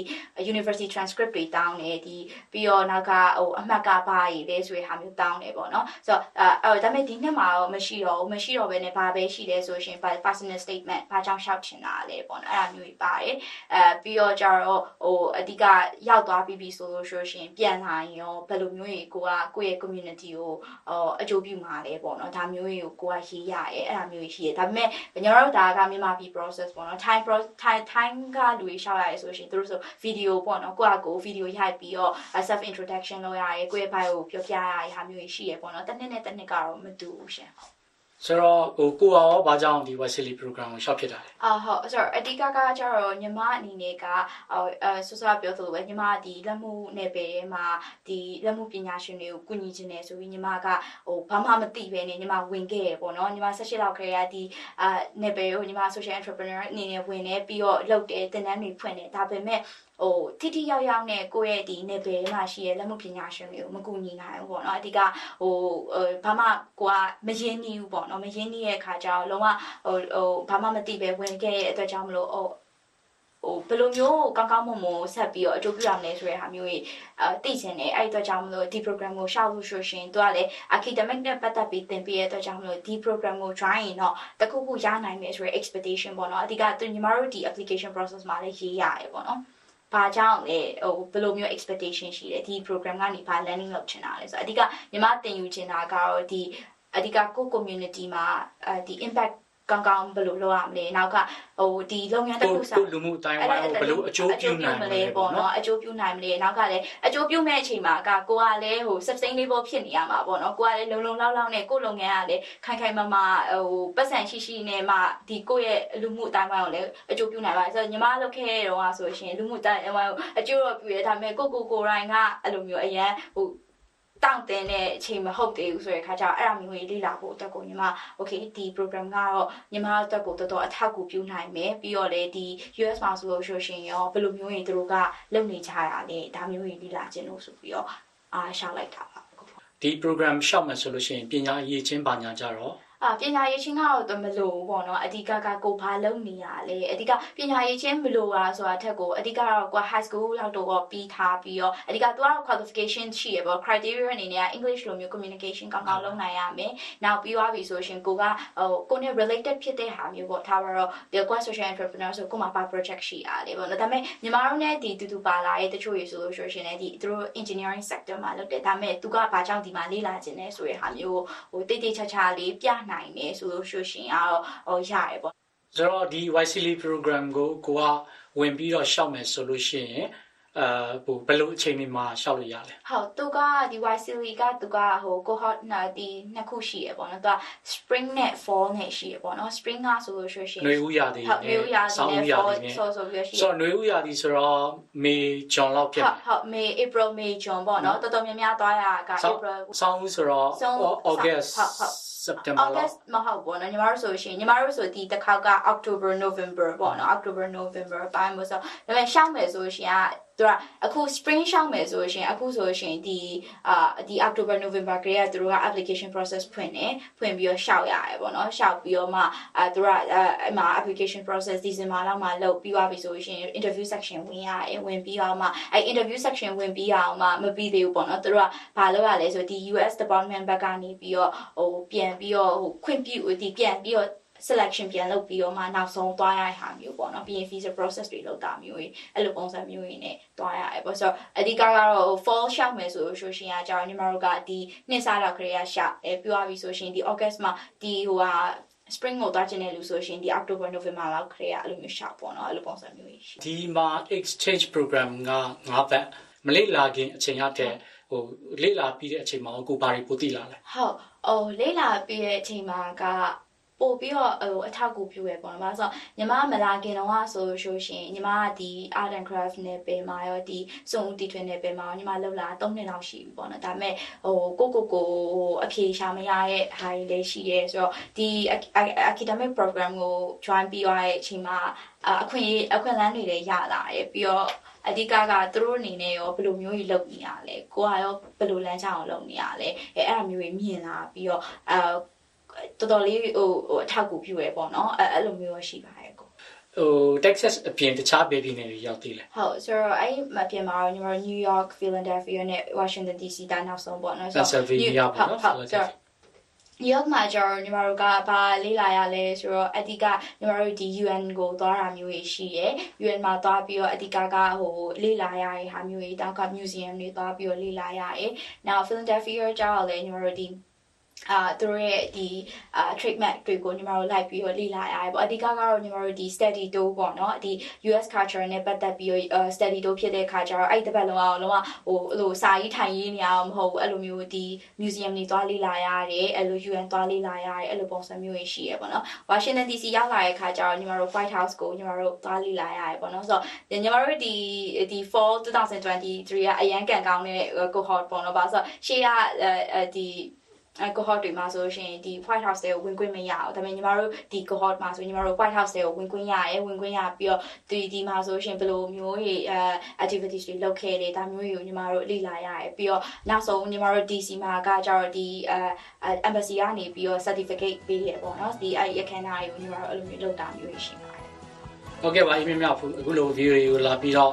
[SPEAKER 19] university transcript တွေတောင်းတယ်ဒီပြီးတော့နောက်ကဟိုအမှတ်ကဘာကြီးလဲဆိုရဟာမျိုးတောင်းတယ်ပေါ့နော်ဆိုတော့အဲဒါပေမဲ့ဒီနှစ်မှာတော့မရှိတော့ဘူးမရှိတော့ဘဲနဲ့ဘာပဲရှိလဲဆိုရှင် personal statement ဘာကြောင့်ရှောက်ချင်တာလဲပေါ့နော်အဲ့ဒါမျိုးကြီးပါတယ်အဲပြီးတော့ကြတော့ဟိုအဓိကရောက်သွားပြီးပြီဆိုလို့ဆိုရှင်ပြန်လာရင်ရောဘယ်လိုမျိုးကြီးကိုကကိုယ့်ရဲ့ community ကိုဟိုအကျိုးပြုမှာလဲပေါ့နော်ဒါမျိုးကြီးကိုကိုကရေးရရဲအဲ့ဒါမျိုးကြီးရှိတယ်ဒါပေမဲ့ကျွန်တော်တို့ဒါကမြန်မာပြည် process ပေါ့နော် time time time ကလူတွေရှောက်ရရဲဆိုရှင်သူတို့ဆို video ပေါ့နော်ကိုကကို video ရိုက်ပြီးတော့ self introduction လုပ်ရရဲကိုယ့်ရဲ့ bio ကိုပြောပြရရဲဟာမျိုးကြီးရှိရပေါ့နော်တစ်နှစ်နဲ့တစ်နှစ်ကတော့မတူဘူးရှင်
[SPEAKER 18] ဆိုတော့ဟိုကိုရောဘာကြောင့်ဒီ Wesley program ကိုရှောက်ဖြစ်တာလဲ
[SPEAKER 19] အာဟုတ်ဆိုတော့အဓိကကကျတော့ညီမအနေနဲ့ကဟိုအဲဆောဆောပြောသလိုပဲညီမဒီလက်မှုနယ်ပယ်ထဲမှာဒီလက်မှုပညာရှင်တွေကိုကူညီခြင်းနဲ့ဆိုပြီးညီမကဟိုဘာမှမသိပဲနဲ့ညီမဝင်ခဲ့ရပေါ့နော်ညီမ16လောက်ခဲ့ရဒီအာနယ်ပယ်ကိုညီမ social entrepreneur အနေနဲ့ဝင်နေပြီးတော့လုပ်တယ်တင်တန်းတွေဖွင့်တယ်ဒါပေမဲ့ ဟိုတိတိယောက်ယောက်နဲ့ကိုယ့်ရဲ့ဒီနယ်ပယ်မှာရှိရဲ့လက်မှုပညာရှင်တွေကိုမကူညီနိုင်ဘူးပေါ့နော်အဓိကဟိုဘာမှကိုကမရင်းနှီးဘူးပေါ့နော်မရင်းနှီးရဲ့အခါကျတော့လုံးဝဟိုဟိုဘာမှမသိပဲဝင်ခဲ့တဲ့အတွက်ကြောင့်မလို့ဟိုဟိုဘယ်လိုမျိုးကောင်းကောင်းမွန်မွန်ဆက်ပြီးတော့အကျိုးပြုရမလဲဆိုတဲ့ဟာမျိုးကြီးအဲသိချင်တယ်အဲ့ဒီအတွက်ကြောင့်မလို့ဒီ program ကိုရှောက်လို့ဆိုရှင်သူကလည်း academic နဲ့ပတ်သက်ပြီးသင်ပေးရတဲ့အတွက်ကြောင့်မလို့ဒီ program ကို join ရင်တော့တခုခုရနိုင်မယ်ဆိုတဲ့ expectation ပေါ့နော်အဓိကသူညီမတို့ဒီ application process မှာလည်းရေးရတယ်ပေါ့နော် ဘာကြောင့်လဲဟိုဘယ်လိုမျိုး expectation ရှိလဲဒီ program ကနေဘာ learning လုပ်ချင်တာလဲဆိုတော့အဓိကညီမသင်ယူချင်တာကတော့ဒီအဓိကကိုယ့် community မှာအဲဒီ impact ကောင်းကောင်းဘယ်လိုလုပ်ရမလဲနောက်ကဟိုဒီလုပ်ငန်းတစ်ခုစ
[SPEAKER 18] ကိုလူမှုအတိုင်းဝိုင်းကိုဘယ်လိုအကျိုးပြုနိုင်မလဲပေါ့
[SPEAKER 19] ပေါ့
[SPEAKER 18] နော်
[SPEAKER 19] နော်အကျိုးပြုနိုင်မလဲနောက်ကလည်းအကျိုးပြုမဲ့အချိန်မှာကကိုကလည်းဟို sustainable ဖြစ်နေရမှာပေါ့နော်ကိုကလည်းလုံလုံလောက်လောက်နဲ့ကိုလုပ်ငန်းကလည်းခိုင်ခိုင်မာမာဟိုပတ်စံရှိရှိနဲ့မှဒီကိုရဲ့လူမှုအတိုင်းဝိုင်းကိုလည်းအကျိုးပြုနိုင်ပါဆိုတော့ညီမလုပ်ခဲ့တဲ့တော့ဆိုရှင်လူမှုအတိုင်းဝိုင်းကိုအကျိုးတော့ပြုရဲဒါပေမဲ့ကိုကိုကိုရိုင်းကအဲ့လိုမျိုးအရန်ဟို တောင့်တင်တဲ့အချိန်မဟုတ်သေးဘူးဆိုတဲ့ခါကျတော့အဲ့ဒါမျိုးကြီးလေ့လာဖို့အတွက်ကိုညီမ okay ဒီ program ကတော့ညီမအတွက်ကိုတော်တော်အထောက်အကူပြုနိုင်မယ်ပြီးတော့လေဒီ US မှာဆိုလို့ရှိရင်ရောဘယ်လိုမျိုးရင်သူတို့ကလုပ်နေကြရလဲဒါမျိုးကြီးလေ့လာခြင်းလို့ဆိုပြီးတော့အာရှောက်လိုက်တာပါ
[SPEAKER 18] ဒီ program ရှောက်မယ်ဆိုလို့ရှိရင်ပညာအရေးချင်းပါညာကြတော့
[SPEAKER 19] အာပညာရေးချင်းကတော့မလို့ပေါ့နော်အဓိကကကိုဘာလုပ်နေရလဲအဓိကပညာရေးချင်းမလို့อ่ะဆိုတာအထက်ကိုအဓိကတော့ကို high school လောက်တော့ပြီးထားပြီးတော့အဓိကသူကတော့ qualification ရှိရပေါ့ criteria အနေနဲ့က English လိုမျိုး communication ကောင်းကောင်းလုပ်နိုင်ရမယ်နောက်ပြီးသွားပြီဆိုရှင်ကိုကဟိုကိုနဲ့ related ဖြစ်တဲ့ဟာမျိုးပေါ့ထားပါတော့ဒီ quest social entrepreneur ဆိုကိုမှာပါ project ရှိရတယ်ပေါ့နော်ဒါပေမဲ့ညီမတို့ ਨੇ ဒီတူတူပါလာရဲ့တချို့ရေဆိုလို့ဆိုရှင်လည်းဒီသူတို့ engineering sector မှာလုပ်တယ်ဒါပေမဲ့သူကဘာကြောင့်ဒီမှာလေ့လာခြင်းလဲဆိုတဲ့ဟာမျိုးဟိုတိတ်တိတ်ချာချာလေးပြ နိုင်တယ်ဆိုလို့ရှိရှင်ကတော့ဟိုရရပေါ့
[SPEAKER 18] ဆိုတော့ဒီ YCL program ကိုကိုကဝင်ပြီးတော့ရှောက်မယ်ဆိုလို့ရှိရင်အာဟိုဘယ်လိုအချိန်မှရှောက်လို့ရလဲ
[SPEAKER 19] ဟုတ်သူကဒီ YCL ကသူကဟို cohort နာဒီနှစ်ခုရှိရပေါ့နော်သူက spring နဲ့ fall နဲ့ရှိရပေါ့နော် spring ကဆိုလို့ရှိရှင်
[SPEAKER 18] နွေဦးရာသီ
[SPEAKER 19] ဟုတ်နွေဦးရာသီနဲ့ fall ဆိုဆိုပြီးရှိ
[SPEAKER 18] ဆိုတော့နွေဦးရာသီဆိုတော့ May June လောက်ဖြစ်
[SPEAKER 19] ဟု
[SPEAKER 18] တ်
[SPEAKER 19] ဟုတ် May April May June ပေါ့နော်တော်တော်များများသွားရက April
[SPEAKER 18] ဆောင်းဦးဆိုတော့ August
[SPEAKER 19] ဟုတ်ဟုတ်
[SPEAKER 18] September လောက်
[SPEAKER 19] August မဟုတ်ဘူးနော်ညီမတို့ဆိုရှင်ညီမတို့ဆိုဒီတစ်ခေါက်က October November ပေါ့နော် October November ပိုင်းမို့ဆိုဒါပေမဲ့ရှောင်းမယ်ဆိုရှင်က သူကအခု spring ရှောင်းမယ်ဆိုရှင်အခုဆိုရှင်ဒီအာဒီ October November ကလေးကသူတို့က application process ဖွင့်တယ်ဖွင့်ပြီးတော့ရှောက်ရတယ်ပေါ့နော်ရှောက်ပြီးတော့မှအဲသူတို့ကအဲအဲ့မှာ application process December လောက်မှလုပ်ပြီးသွားပြီဆိုရှင် interview section ဝင်ရတယ်ဝင်ပြီးတော့မှအဲ interview section ဝင်ပြီးအောင်မှမပြီးသေးဘူးပေါ့နော်သူတို့ကဘာလုပ်ရလဲဆိုဒီ US department ဘက်ကနေပြီးတော့ဟိုပြန်ပြီးတော့ဟိုခွင့်ပြုဒီပြန်ပြီးတော့ selection ပြန်လုပ်ပြီးတော့မှနောက်ဆုံးသွားရတဲ့ဟာမျိုးပေါ့နော်ပြီးရင် visa process တွေလုပ်တာမျိုးကြီးအဲ့လိုပုံစံမျိုးကြီးနဲ့သွားရတယ်ပေါ့ဆိုတော့အဓိကကတော့ fall ရှောက်မယ်ဆိုလို့ဆိုရှင်ကကြာညီမတို့ကဒီနှစ်စားတော့ခရီးရရှောက်အဲပြီးသွားပြီဆိုရှင်ဒီ August မှာဒီဟိုဟာ spring ကိုသွားချင်တဲ့လူဆိုရှင်ဒီ October November လောက်ခရီးရအဲ့လိုမျိုးရှောက်ပေါ့နော်အဲ့လိုပုံစံမျိုးကြီးရှိ
[SPEAKER 18] ဒီမှာ exchange program ကငါးပတ်မလေ့လာခင်အချိန်ရတဲ့ဟိုလေ့လာပြီးတဲ့အချိန်မှာကိုဘာတွေပိုသိလာလဲ
[SPEAKER 19] ဟုတ်ဟိုလေးလာပြီးတဲ့အချိန်မှာက ပို့ပြီးတော့ဟိုအထောက်အကူပြုရပေါ့နော်။ဘာလို့ဆိုတော့ညီမမလာခင်တော့ဆိုလို့ရှိရင်ညီမကဒီ art and craft နဲ့ပင်မာရောဒီစုံဦးတီထွင်နဲ့ပင်မာရောညီမလောက်လာ3နှစ်လောက်ရှိပြီပေါ့နော်။ဒါပေမဲ့ဟိုကိုကိုကိုဟိုအဖြေရှာမရတဲ့ဟာတွေလည်းရှိရဲဆိုတော့ဒီ academic program ကို join ပြီးရတဲ့အချိန်မှာအခွင့်အခွင့်အလမ်းတွေလည်းရလာတယ်ပြီးတော့အဓိကကသူတို့အနေနဲ့ရောဘယ်လိုမျိုးကြီးလုပ်နေရလဲကိုကရောဘယ်လိုလမ်းကြောင်းကိုလုပ်နေရလဲအဲအဲ့ဒါမျိုးကြီးမြင်လာပြီးတော့အဲ တော်တော်လေးဟိုဟိုအထောက်အကူပြုရပေါ့နော်အဲအဲ့လိုမျိုးရောရှိပါတယ်ကို
[SPEAKER 18] ဟို Texas အပြင်တခြားဘေးပြည်နယ်တွေရောက်သေးလဲ
[SPEAKER 19] ဟုတ်ဆိုတော့အဲ့မပြင်မှာတော့ညီမတို့ New York, Philadelphia နဲ့ Washington DC တာနောက်ဆုံးပေါ့နော်
[SPEAKER 18] Pennsylvania ပေါ့နော်
[SPEAKER 19] ဟုတ်ဟုတ်ဆိုတော့ New York မှာကျတော့ညီမတို့ကဘာလေးလာရလဲဆိုတော့အဓိကညီမတို့ဒီ UN ကိုသွားတာမျိုးကြီးရှိရယ် UN မှာသွားပြီးတော့အဓိကကဟိုလေးလာရတဲ့ဟာမျိုးကြီးတောက်က museum တွေသွားပြီးတော့လေးလာရရယ်။ Now Philadelphia ကျတော့လည်းညီမတို့ဒီ အာသူတို့ရဲ့ဒီအာ treatment တွေကိုညီမတို့လိုက်ပြီးတော့လေ့လာရတယ်ပေါ့အဓိကကတော့ညီမတို့ဒီ study tour ပေါ့နော်ဒီ US culture နဲ့ပတ်သက်ပြီးတော့ study tour ဖြစ်တဲ့ခါကျတော့အဲ့တစ်ပတ်လုံးအောင်လုံးဝဟိုအဲ့လိုစာရေးထိုင်ရေးနေအောင်မဟုတ်ဘူးအဲ့လိုမျိုးဒီ museum တွေသွားလေ့လာရတယ်အဲ့လို UN သွားလေ့လာရတယ်အဲ့လိုပုံစံမျိုးတွေရှိရပေါ့နော် Washington DC ရောက်လာတဲ့ခါကျတော့ညီမတို့ White House ကိုညီမတို့သွားလေ့လာရတယ်ပေါ့နော်ဆိုတော့ညီမတို့ဒီဒီ fall 2023ကအရန်ကန်ကောင်းတဲ့ cohort ပေါ့နော်ဘာလို့ဆိုတော့ရှေ့ကအဲဒီ အဲ cohort တွေမှာဆိုလို့ရှိရင်ဒီ White House တွေကိုဝင်ခွင့်မရဘူးဒါပေမဲ့ညီမတို့ဒီ cohort မှာဆိုညီမတို့ White House တွေကိုဝင်ခွင့်ရရဲဝင်ခွင့်ရပြီးတော့ဒီဒီမှာဆိုလို့ရှိရင်ဘယ်လိုမျိုးတွေအဲ activities တွေလုပ်ခဲ့တယ်ဒါမျိုးတွေကိုညီမတို့လေ့လာရရဲပြီးတော့နောက်ဆုံးညီမတို့ DC မှာကကြတော့ဒီအဲ embassy ကနေပြီးတော့ certificate ပေးရပေါ့နော်ဒီအဲအခမ်းအနားတွေကိုညီမတို့အဲ့လိုမျိုးလုပ်တာမျိုးရှိပါတယ်
[SPEAKER 18] ဟုတ်ကဲ့ပါအင်းမြတ်ဖူအခုလို video ကိုလာပြီးတော့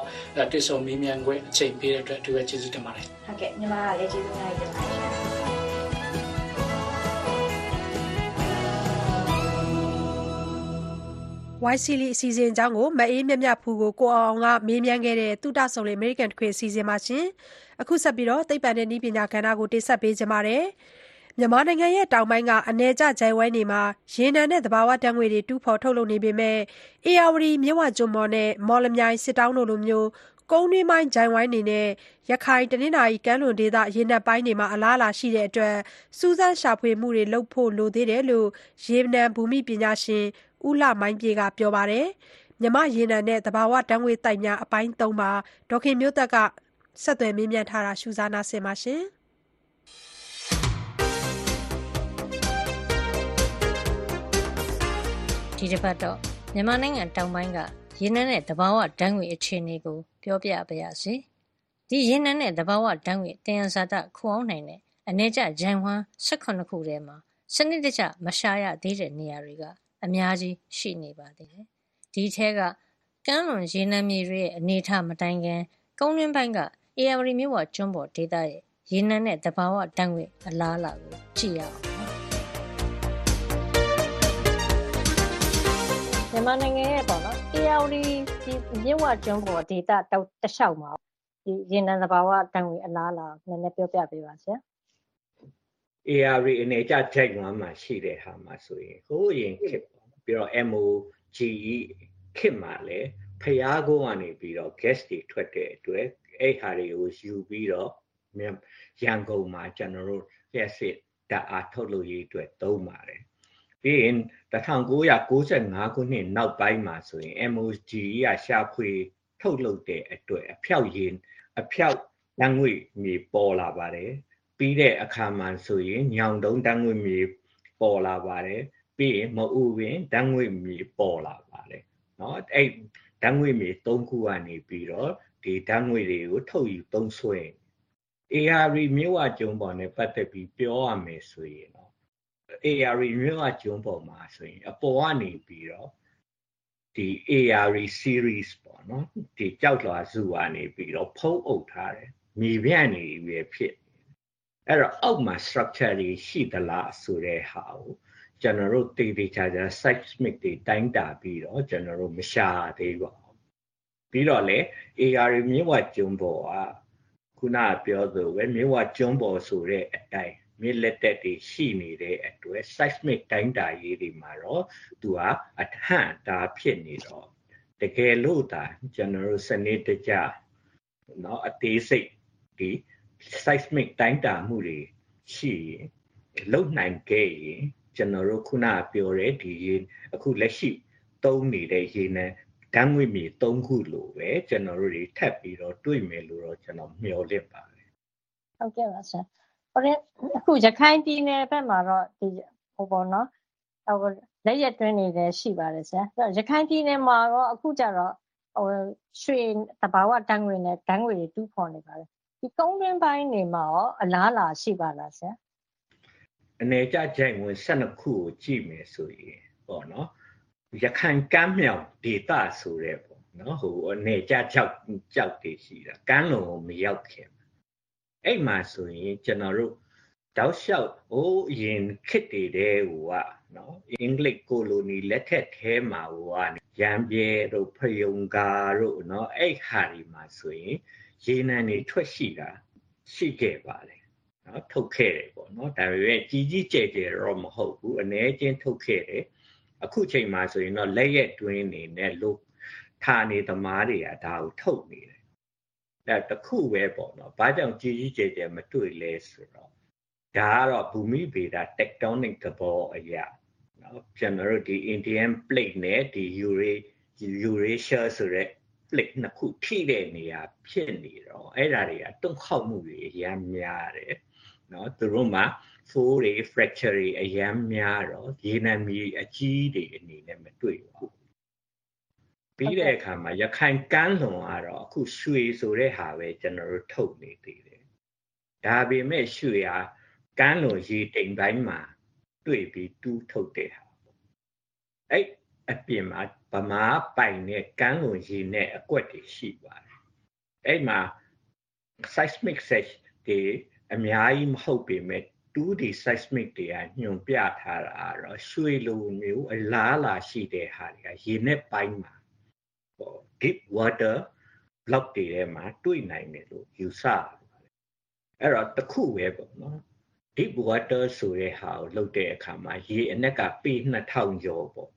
[SPEAKER 18] တွေ့ဆုံမေးမြန်းခွင့်အချိန်ပေးတဲ့အတွက်အထူးပဲကျေးဇူးတင်ပါတယ်
[SPEAKER 19] ဟုတ်ကဲ့ညီမကလည်းကျေးဇူးများကြီးတင်ပါတယ်
[SPEAKER 2] ဝိုင်းစီလီအစီအစဉ်အကြောင်းကိုမအေးမြတ်မြတ်ဖူးကို ကိုအောင်အောင်က မေးမြန်းခဲ့တဲ့တုဒဆုံလေ အမေရိကန်တခွေ အစီအစဉ်မှာရှင်အခုဆက်ပြီးတော့သိပ္ပံနဲ့ နည်းပညာကဏ္ဍကို တင်ဆက်ပေးကြပါမယ် မြန်မာနိုင်ငံရဲ့တောင်ပိုင်းကအ내ကျဂျိုင်ဝိုင်းတွေမှာ ရေနံနဲ့ သဘာဝဓာတ်ငွေတွေ တူးဖော်ထုတ်လုပ်နေပေမဲ့အေယာဝတီမြစ်ဝကျွန်းပေါ်နဲ့ မော်လမြိုင် စစ်တောင်းတို့လိုမျိုးကုန်းတွင်းပိုင်းဂျိုင်ဝိုင်းတွေနဲ့ ရခိုင် တနင်္သာရီကမ်းလွန်ဒေသ ရေနံပိုင်းတွေမှာ အလားအလာရှိတဲ့အတွက် စူးစမ်းရှာဖွေမှုတွေ လုပ်ဖို့လိုသေးတယ်လို့ ရေနံဘူမိပညာရှင် ဦးလှမိုင်းပြေက ပြောပါတယ် မြမရေနံနဲ့ သဘာဝဓာတ်ငွေတိုက်များ အပိုင်း ၃ မှာ ဒေါခင်မျိုးသက်က ဆက်သွယ်မေးမြန်းထားတာရှုစားနာဆင်ပါရှင်
[SPEAKER 20] ဒီတစ်ပတ်တော့ မြန်မာနိုင်ငံတောင်ပိုင်းက ရေနံနဲ့တဘာဝဓာတ်ငွေအခြေအနေကို ပြောပြပါရစေ။ဒီရေနံနဲ့တဘာဝဓာတ်ငွေတင်ရဇာတ ခိုအောင်နိုင်တဲ့ အနေကျဂျန်ဝမ်18ခုထဲမှာ စနစ်တကျ မရှာရသေးတဲ့ နေရာတွေက အများကြီးရှိနေပါသေးတယ်။ဒီထဲကကမ်းလွန်ရေနံမြေတွေရဲ့အနေအထားမတိုင်ခင်ကုန်းတွင်းပိုင်းကအေယာဝတီမြို့ဝကျွန်းပေါ်ဒေသရဲ့ရေနံနဲ့တဘာဝဓာတ်ငွေအလားအလာကိုကြည့်ရအောင်။မြန်မာနိုင်ငံရဲ့ပေါ့နော် ARD ဒီမြစ်ဝကျွန်းပေါ်ဒေတာတောက်တစ်လျှောက်မှာဒီရေနံသဘာဝတန်ငွေအလားအလာနည်းနည်းပြောပြပေးပါဆရာ
[SPEAKER 21] ARD အနေကြဂျိုက်ဝမ်းမှာရှိတဲ့ဟာမှာဆိုရင်ဟိုးရင်ခစ်ပေါ့ပြီးတော့ MOGE ခစ်မှာလည်းဖျားကုန်းကနေပြီးတော့ gas တွေထွက်တဲ့အတွက်အဲ့ဟာတွေကိုယူပြီးတော့မြန်ရန်ကုန်မှာကျွန်တော်တို့ gas ဓာတ်အားထုတ်လို့ရေးအတွက်သုံးပါတယ်ပြီးရင်1995ခုနှစ်နောက်ပိုင်းမှာဆိုရင် MOG ကရှာဖွေထုတ်လုပ်တဲ့အတွက်အဖြောက်ရင်းအဖြောက်လမ်းငွေမြေပေါ်လာပါတယ် ပြီးတဲ့အခါမှာဆိုရင်ညောင်တုံးတန်းငွေမြေပေါ်လာပါတယ်ပြီးရင်မအူပင်တန်းငွေမြေပေါ်လာပါတယ်เนาะအဲ့တန်းငွေမြေ၃ခုကနေပြီးတော့ဒီတန်းငွေတွေကိုထုတ်ယူသုံးစွဲ ARD မြို့ဝကျုံပေါ်နဲ့ပတ်သက်ပြီးပြောရမယ်ဆိုရင်တော့ ARD မြို့ဝကျုံပေါ်မှာဆိုရင်အပေါ်ကနေပြီးတော့ဒီ ARD series ပေါ့နော်ဒီကြောက်လွှာစုကနေပြီးတော့ဖုံးအုပ်ထားတယ်မြေပြန့်နေပြီဖြစ် အဲ့တော့အောက်မှာ structure တွေရှိသလားဆိုတဲ့ဟာကိုကျွန်တော်တို့တေးသေးချာချာ seismic တွေတိုင်းတာပြီးတော့ကျွန်တော်တို့မရှာသေးပါဘူးပြီးတော့လေ ARD မြစ်ဝကျုံပေါ်ကခုနပြောသလိုပဲမြစ်ဝကျုံပေါ်ဆိုတဲ့အတိုင်းမြစ်လက်တက်တွေရှိနေတဲ့အတွက် seismic တိုင်းတာရေးတွေမှာတော့သူကအထန့်ဒါဖြစ်နေတော့တကယ်လို့ဒါကျွန်တော်တို့စနစ်တကျเนาะအသေးစိတ်ဒီ seismic တိုင်းတာမှုတွေရှိရင်လုံနိုင်ခဲ့ရင်ကျွန်တော်တို့ခုနပြောတဲ့ဒီရေအခုလက်ရှိသုံးနေတဲ့ရေနံဓာတ်ငွေမြေ၃ခုလိုပဲကျွန်တော်တို့တွေထပ်ပြီးတော့တွေ့မယ်လို့တော့ကျွန်တော်မျှော်လင့်ပါတယ်
[SPEAKER 20] ဟုတ်ကဲ့ပါဆရာဟိုတဲ့အခုရခိုင်ပြည်နယ်ဘက်မှာတော့ဒီဟိုပေါ့နော်ဟိုလက်ရက်တွင်းနေတယ်ရှိပါတယ်ဆရာအဲ့တော့ရခိုင်ပြည်နယ်မှာတော့အခုကျတော့ဟိုရွှေတဘာဝတန်ငွေနဲ့တန်ငွေတွေတူးဖော်နေပါတယ် ဒီကုန်းတွင်းပိုင်းနေမှာရောအလားအလာရှိပါလားဆရာ
[SPEAKER 21] အနေကြကြိုင်ဝင်12ခုကိုကြည့်မယ်ဆိုရင်ပေါ့နော်ရခိုင်ကမ်းမြောင်ဒေသဆိုတဲ့ပေါ့နော်ဟိုအနေကြကြောက်ကြောက်တွေရှိတာကမ်းလွန်ကိုမရောက်ခင်အဲ့မှာဆိုရင်ကျွန်တော်တို့တောက်လျှောက်ဟိုအရင်ခစ်တွေတဲ့ဟိုကနော်အင်္ဂလိပ်ကိုလိုနီလက်ထက်ထဲမှာဟိုကရံပြဲတို့ဖယုံကာတို့နော်အဲ့ဟာဒီမှာဆိုရင် ရေနံတွေထွက်ရှိတာရှိခဲ့ပါတယ်နော်ထုတ်ခဲ့တယ်ပေါ့နော်ဒါပေမဲ့ကြီးကြီးကျယ်ကျယ်တော့မဟုတ်ဘူးအ ਨੇ ချင်းထုတ်ခဲ့တယ်အခုချိန်မှာဆိုရင်တော့လက်ရက်တွင်းနေနဲ့လို့ဌာနေသမားတွေကဒါကိုထုတ်နေတယ်အဲတခုပဲပေါ့နော်ဘာကြောင့်ကြီးကြီးကျယ်ကျယ်မတွေ့လဲဆိုတော့ဒါကတော့ဘူမိဗေဒ tectonic သဘောအရာနော်ကျွန်တော်တို့ဒီ Indian plate နဲ့ဒီ Eurasia ဆိုတဲ့ plate နှစ်ခုထိတဲ့နေရာဖြစ်နေတော့အဲ့ဓာတွေကတွန့်ခေါက်မှုတွေအများများတယ်နော်သူတို့မှာ four တွေ fracture တွေအများများတော့ရေနံမြေအကြီးတွေအနေနဲ့မတွေ့ပါဘူးပြီးတဲ့အခါမှာရခိုင်ကမ်းလွန်ကတော့အခုရွှေဆိုတဲ့ဟာပဲကျွန်တော်တို့ထုတ်နေသေးတယ်ဒါပေမဲ့ရွှေဟာကမ်းလွန်ရေတိမ်ပိုင်းမှာတွေ့ပြီးတူးထုတ်တဲ့ဟာပေါ့အဲ့ အပြင်မှာဗမာပိုင်တဲ့ကမ်းလွန်ရေနဲ့အကွက်တွေရှိပါတယ်အဲ့မှာ seismic search တွေအများကြီးမဟုတ်ပေမဲ့ 2D seismic တွေကညွန်ပြထားတာကတော့ရွှေလိုမျိုးအလားလာရှိတဲ့ဟာတွေကရေနဲ့ပိုင်းမှာဟော deep water block တွေထဲမှာတွေ့နိုင်တယ်လို့ယူဆပါတယ်အဲ့တော့တစ်ခုပဲပေါ့နော် deep water ဆိုတဲ့ဟာကိုလုပ်တဲ့အခါမှာရေအနက်ကပေ2000ကျော်ပေါ့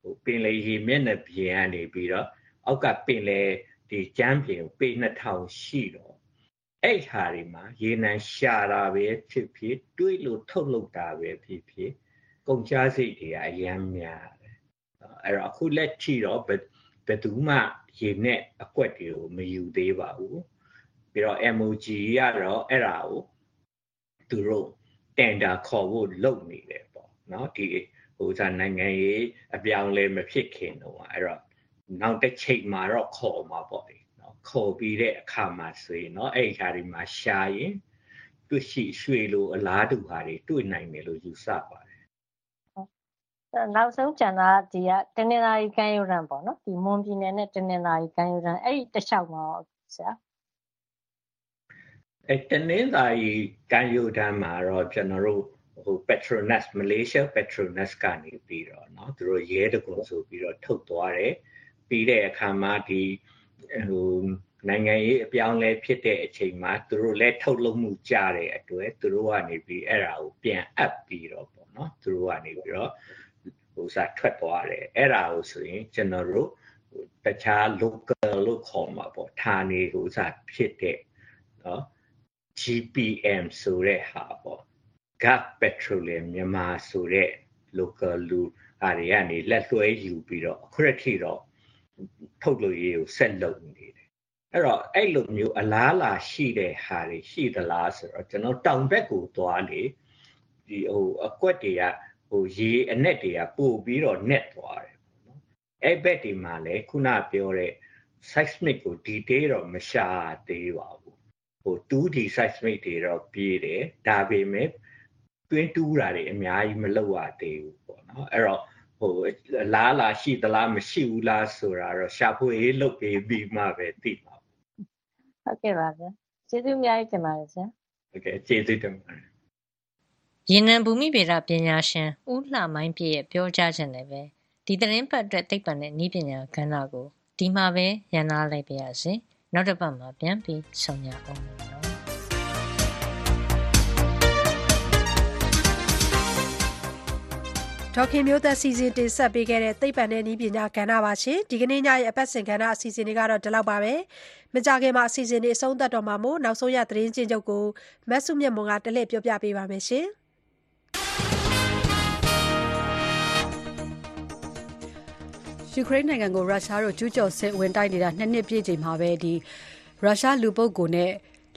[SPEAKER 21] ဟိုပင်လေရေမျက်နှာပြင်ကနေပြီးတော့အောက်ကပင်လေဒီကျမ်းပြင်ကိုပေ2000ရှိတော့အဲ့ဟာတွေမှာရေနံရှာတာပဲဖြစ်ဖြစ်တွေးလို့ထုတ်လုပ်တာပဲဖြစ်ဖြစ်ကုန်ကျစရိတ်တွေကအများများတယ်အဲ့တော့အခုလက်ထိတော့ဘယ်ဘယ်သူမှရေနဲ့အကွက်တွေကိုမယူသေးပါဘူးပြီးတော့ MOG ကတော့အဲ့ဒါကိုသူတို့တန်တာခေါ်ဖို့လုပ်နေတယ်ပေါ့နော်ဒီ ဟိုစားနိုင်ငံရေးအပြောင်းလဲမဖြစ်ခင်တော့အဲ့တော့နောက်တစ်ချိန်မှာတော့ခေါ်မှာပေါ့လေနော်ခေါ်ပြီးတဲ့အခါမှာဆိုရင်နော်အဲ့ဒီခါဒီမှာရှာရင်တွေ့ရှိရွှေလိုအလားတူဟာတွေတွေ့နိုင်တယ်လို့ယူဆပါတယ်
[SPEAKER 20] နောက်ဆုံးကျန်တာကဒီကတနင်္လာရီကမ်းရိုးတန်းပေါ့နော်ဒီမွန်ပြည်နယ်နဲ့တနင်္လာရီကမ်းရိုးတန်းအဲ့ဒီတစ်လျှောက်မှာရောဆရာ
[SPEAKER 21] အဲတနင်္သာရီကမ်းရိုးတန်းမှာတော့ကျွန်တော်တို့ ဟို Petronas Malaysia Petronas ကနေပြီးတော့เนาะသူတို့ရဲတကွန်ဆိုပြီးတော့ထုတ်သွားတယ်ပြီးတဲ့အခါမှာဒီဟိုနိုင်ငံရေးအပြောင်းလဲဖြစ်တဲ့အချိန်မှာသူတို့လည်းထုတ်လုပ်မှုကြတဲ့အတွက်သူတို့ကနေပြီးအဲ့ဒါကိုပြန်အပ်ပြီးတော့ပေါ့เนาะသူတို့ကနေပြီးတော့ဟိုစားထွက်သွားတယ်အဲ့ဒါကိုဆိုရင်ကျွန်တော်တို့ဟိုတခြား local လို့ခေါ်မှာပေါ့ဌာနေဟိုစားဖြစ်တဲ့เนาะ GPM ဆိုတဲ့ဟာပေါ့ Gas Petroleum မြန်မာဆိုတဲ့ local လူအားတွေကနေလက်လွှဲယူပြီးတော့အခုတစ်ထိတော့ထုတ်လို့ရေးကိုဆက်လုပ်နေတယ်အဲ့တော့အဲ့လိုမျိုးအလားလာရှိတဲ့ဟာတွေရှိသလားဆိုတော့ကျွန်တော်တောင်ဘက်ကိုသွားလေဒီဟိုအကွက်တွေကဟိုရေအနက်တွေကပို့ပြီးတော့ net သွားတယ်ပေါ့နော်အဲ့ဘက်ဒီမှာလည်းခုနပြောတဲ့ seismic ကို detail တော့မရှာသေးပါဘူးဟို 2D seismic တွေတော့ပြေးတယ်ဒါပေမဲ့ တွင်းတူးတာတွေအများကြီးမလုပ်ရသေးဘူးပေါ့နော်အဲ့တော့ဟိုလားလာရှိသလားမရှိဘူးလားဆိုတာတော့ရှာဖွေရေးလုပ်ပြီးပြီးမှပဲသိမှာ
[SPEAKER 20] ဟုတ်ကဲ့ပါဗျာကျေးဇူးအများကြီးတင်ပါတယ်ဆရာ
[SPEAKER 21] ဟုတ်ကဲ့ကျေးဇူးတင်ပါတယ်
[SPEAKER 20] ရေနံဘူမိဗေဒပညာရှင်ဦးလှမိုင်းပြည့်ရဲ့ပြောကြားခြင်းနဲ့ပဲဒီသတင်းပတ်အတွက်သိပ္ပံနဲ့နည်းပညာကဏ္ဍကိုဒီမှာပဲရန်နာလိုက်ပါရစေနောက်တစ်ပတ်မှာပြန်ပြီးဆုံရအောင်
[SPEAKER 2] ဒေါခင်မျိုးသက်စီစဉ်တင်ဆက်ပေးခဲ့တဲ့သိပ္ပံနဲ့နည်းပညာကဏ္ဍပါရှင်ဒီကနေ့ညရဲ့အပတ်စဉ်ကဏ္ဍအစီအစဉ်တွေကတော့ဒီလောက်ပါပဲမကြခင်မှာအစီအစဉ်တွေအဆုံးသတ်တော့မှာမို့နောက်ဆုံးရသတင်းချင်းချုပ်ကိုမတ်စုမြတ်မွန်ကတလှည့်ပြောပြပေးပါမယ်ရှင်
[SPEAKER 3] ယူကရိန်းနိုင်ငံကိုရုရှားတို့ကျူးကျော်စစ်ဝင်တိုက်နေတာနှစ်နှစ်ပြည့်ချိန်မှာပဲဒီရုရှားလူပုဂ္ဂိုလ်နဲ့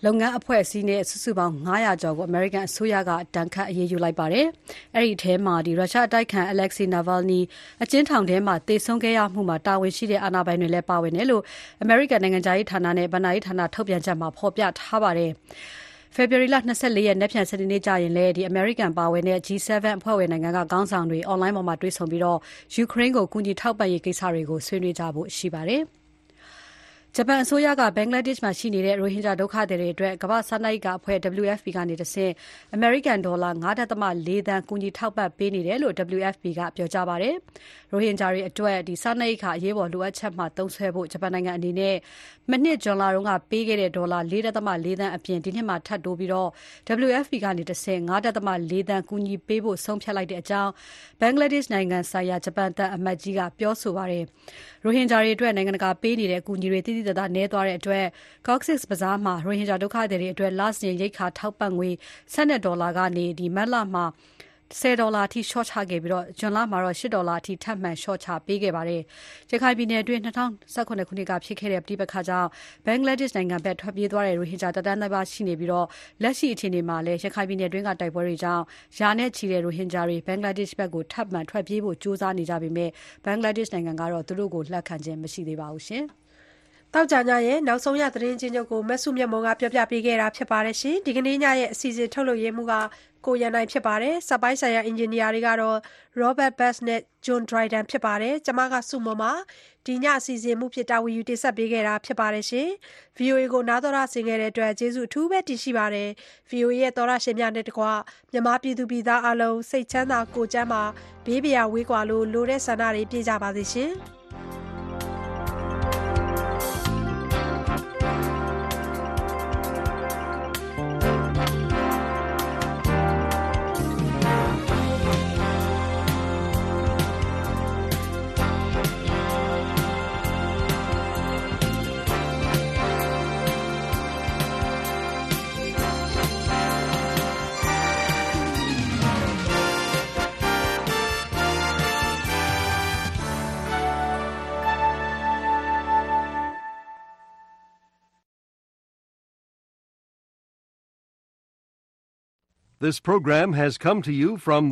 [SPEAKER 3] လုပ်ငန်းအဖွဲ့အစည်းနဲ့ စုစုပေါင်း900ကျော်ကို အမေရိကန်အစိုးရကတန်ခတ်အရေးယူလိုက်ပါတယ်။အဲ့ဒီထဲမှာဒီရုရှားအတိုက်ခံ Alexei Navalny အကျဉ်းထောင်ထဲမှာတေဆုံးခဲ့ရမှုမှာ တာဝန်ရှိတဲ့ အာဏာပိုင်တွေလည်း ပါဝင်တယ်လို့ အမေရိကန်နိုင်ငံသားရေးဌာနနဲ့ဗဏ္ဍာရေးဌာန ထုတ်ပြန်ချက်မှာ ဖော်ပြထားပါတယ်။ဖေဖော်ဝါရီလ24ရက်နေ့ဖြန်စနေနေ့ကျရင်လည်းဒီ American ပါဝင်တဲ့ G7 အဖွဲ့ဝင်နိုင်ငံက ခေါင်းဆောင်တွေ online ပေါ်မှာ တွေ့ဆုံပြီးတော့ယူကရိန်းကို ကူညီထောက်ပံ့ရေးကိစ္စတွေကို ဆွေးနွေးကြဖို့ရှိပါတယ်။ ဂျပန်အစိုးရက ဘင်္ဂလားဒေ့ရှ်မှာရှိနေတဲ့ ရိုဟင်ဂျာဒုက္ခသည်တွေအတွက် ကမ္ဘာ့စားနပ်ရိက္ခာအဖွဲ့ WFP ကနေတဆင့် အမေရိကန်ဒေါ်လာ9.4သန်း ကူညီထောက်ပံ့ပေးနေတယ်လို့ WFP ကပြောကြားပါတယ်။ ရိုဟင်ဂျာတွေအတွက်ဒီစားနပ်ရိက္ခာအရေးပေါ်လိုအပ်ချက်မှာ သုံးစွဲဖို့ ဂျပန်နိုင်ငံအနေနဲ့ မနှစ် ဇွန်လတုန်းကပေးခဲ့တဲ့ ဒေါ်လာ4.4သန်းအပြင် ဒီနှစ်မှာ ထပ်တိုးပြီးတော့ WFP ကနေတဆင့်9.4သန်း ကူညီပေးဖို့ ဆုံးဖြတ်လိုက်တဲ့အကြောင်း ဘင်္ဂလားဒေ့ရှ်နိုင်ငံဆိုင်ရာ ဂျပန်တပ်အမတ်ကြီးက ပြောဆိုပါတယ်။ရိုဟင်ဂျာတွေအတွက် နိုင်ငံတကာပေးနေတဲ့ အကူအညီတွေတိတိကျကျနည်းသွားတဲ့အတွက် Cox's Bazar မှာ ရိုဟင်ဂျာဒုက္ခသည်တွေအတွက် လစဉ် ရိက္ခာထောက်ပံ့ငွေ12ဒေါ်လာကနေဒီမတ်လမှာ 10ဒေါ်လာအထိရှော့ချခဲ့ပြီးတော့ဂျွန်လမှာတော့10ဒေါ်လာအထိထပ်မံရှော့ချပေးခဲ့ပါတယ်။ရခိုင်ပြည်နယ်အတွင်း2019ခုနှစ်ကဖြစ်ခဲ့တဲ့ပြည်ပခါကြောင့်ဘင်္ဂလားဒေ့ရှ်နိုင်ငံဘက်ထွက်ပြေးသွားတဲ့ရိုဟင်ဂျာတသန်းသားရှိနေပြီးတော့လက်ရှိအခြေအနေမှာလည်းရခိုင်ပြည်နယ်အတွင်းကတိုက်ပွဲတွေကြောင့်ယာနဲ့ချီတဲ့ရိုဟင်ဂျာတွေဘင်္ဂလားဒေ့ရှ်ဘက်ကိုထပ်မံထွက်ပြေးဖို့ကြိုးစားနေကြပေမဲ့ဘင်္ဂလားဒေ့ရှ်နိုင်ငံကတော့သူတို့ကိုလက်ခံခြင်းမရှိသေးပါဘူးရှင်။
[SPEAKER 2] တောက်ကြညရဲ့နောက်ဆုံးရသတင်းချင်းချုပ်ကိုမဆုမြတ်မုံကပြောပြပေးခဲ့တာဖြစ်ပါတယ်ရှင်ဒီကနေ့ညရဲ့အစီအစဉ်ထုတ်လွှင့်ရေးမှုကကိုရန်နိုင်ဖြစ်ပါတယ်စပိုင်းဆိုင်ရာအင်ဂျင်နီယာတွေကတော့ Robert Bass နဲ့ John Dryden ဖြစ်ပါတယ်ကျွန်မကစုမမဒီညအစီအစဉ်မှုဖြစ်တာဝန်ယူတင်ဆက်ပေးခဲ့တာဖြစ်ပါတယ်ရှင် VOA ကိုနားတော်ရဆင်ခဲ့တဲ့အတွက်ကျေးဇူးအထူးပဲတင်ရှိပါတယ် VOA ရဲ့တော်ရရှင်များနဲ့တကွမြန်မာပြည်သူပြည်သားအလုံးစိတ်ချမ်းသာကိုယ်ကျန်းမာဘေးပရာဝေးကွာလို့လိုတဲ့ဆန္ဒတွေပြည့်ကြပါစေရှင်
[SPEAKER 22] This program has come to you from the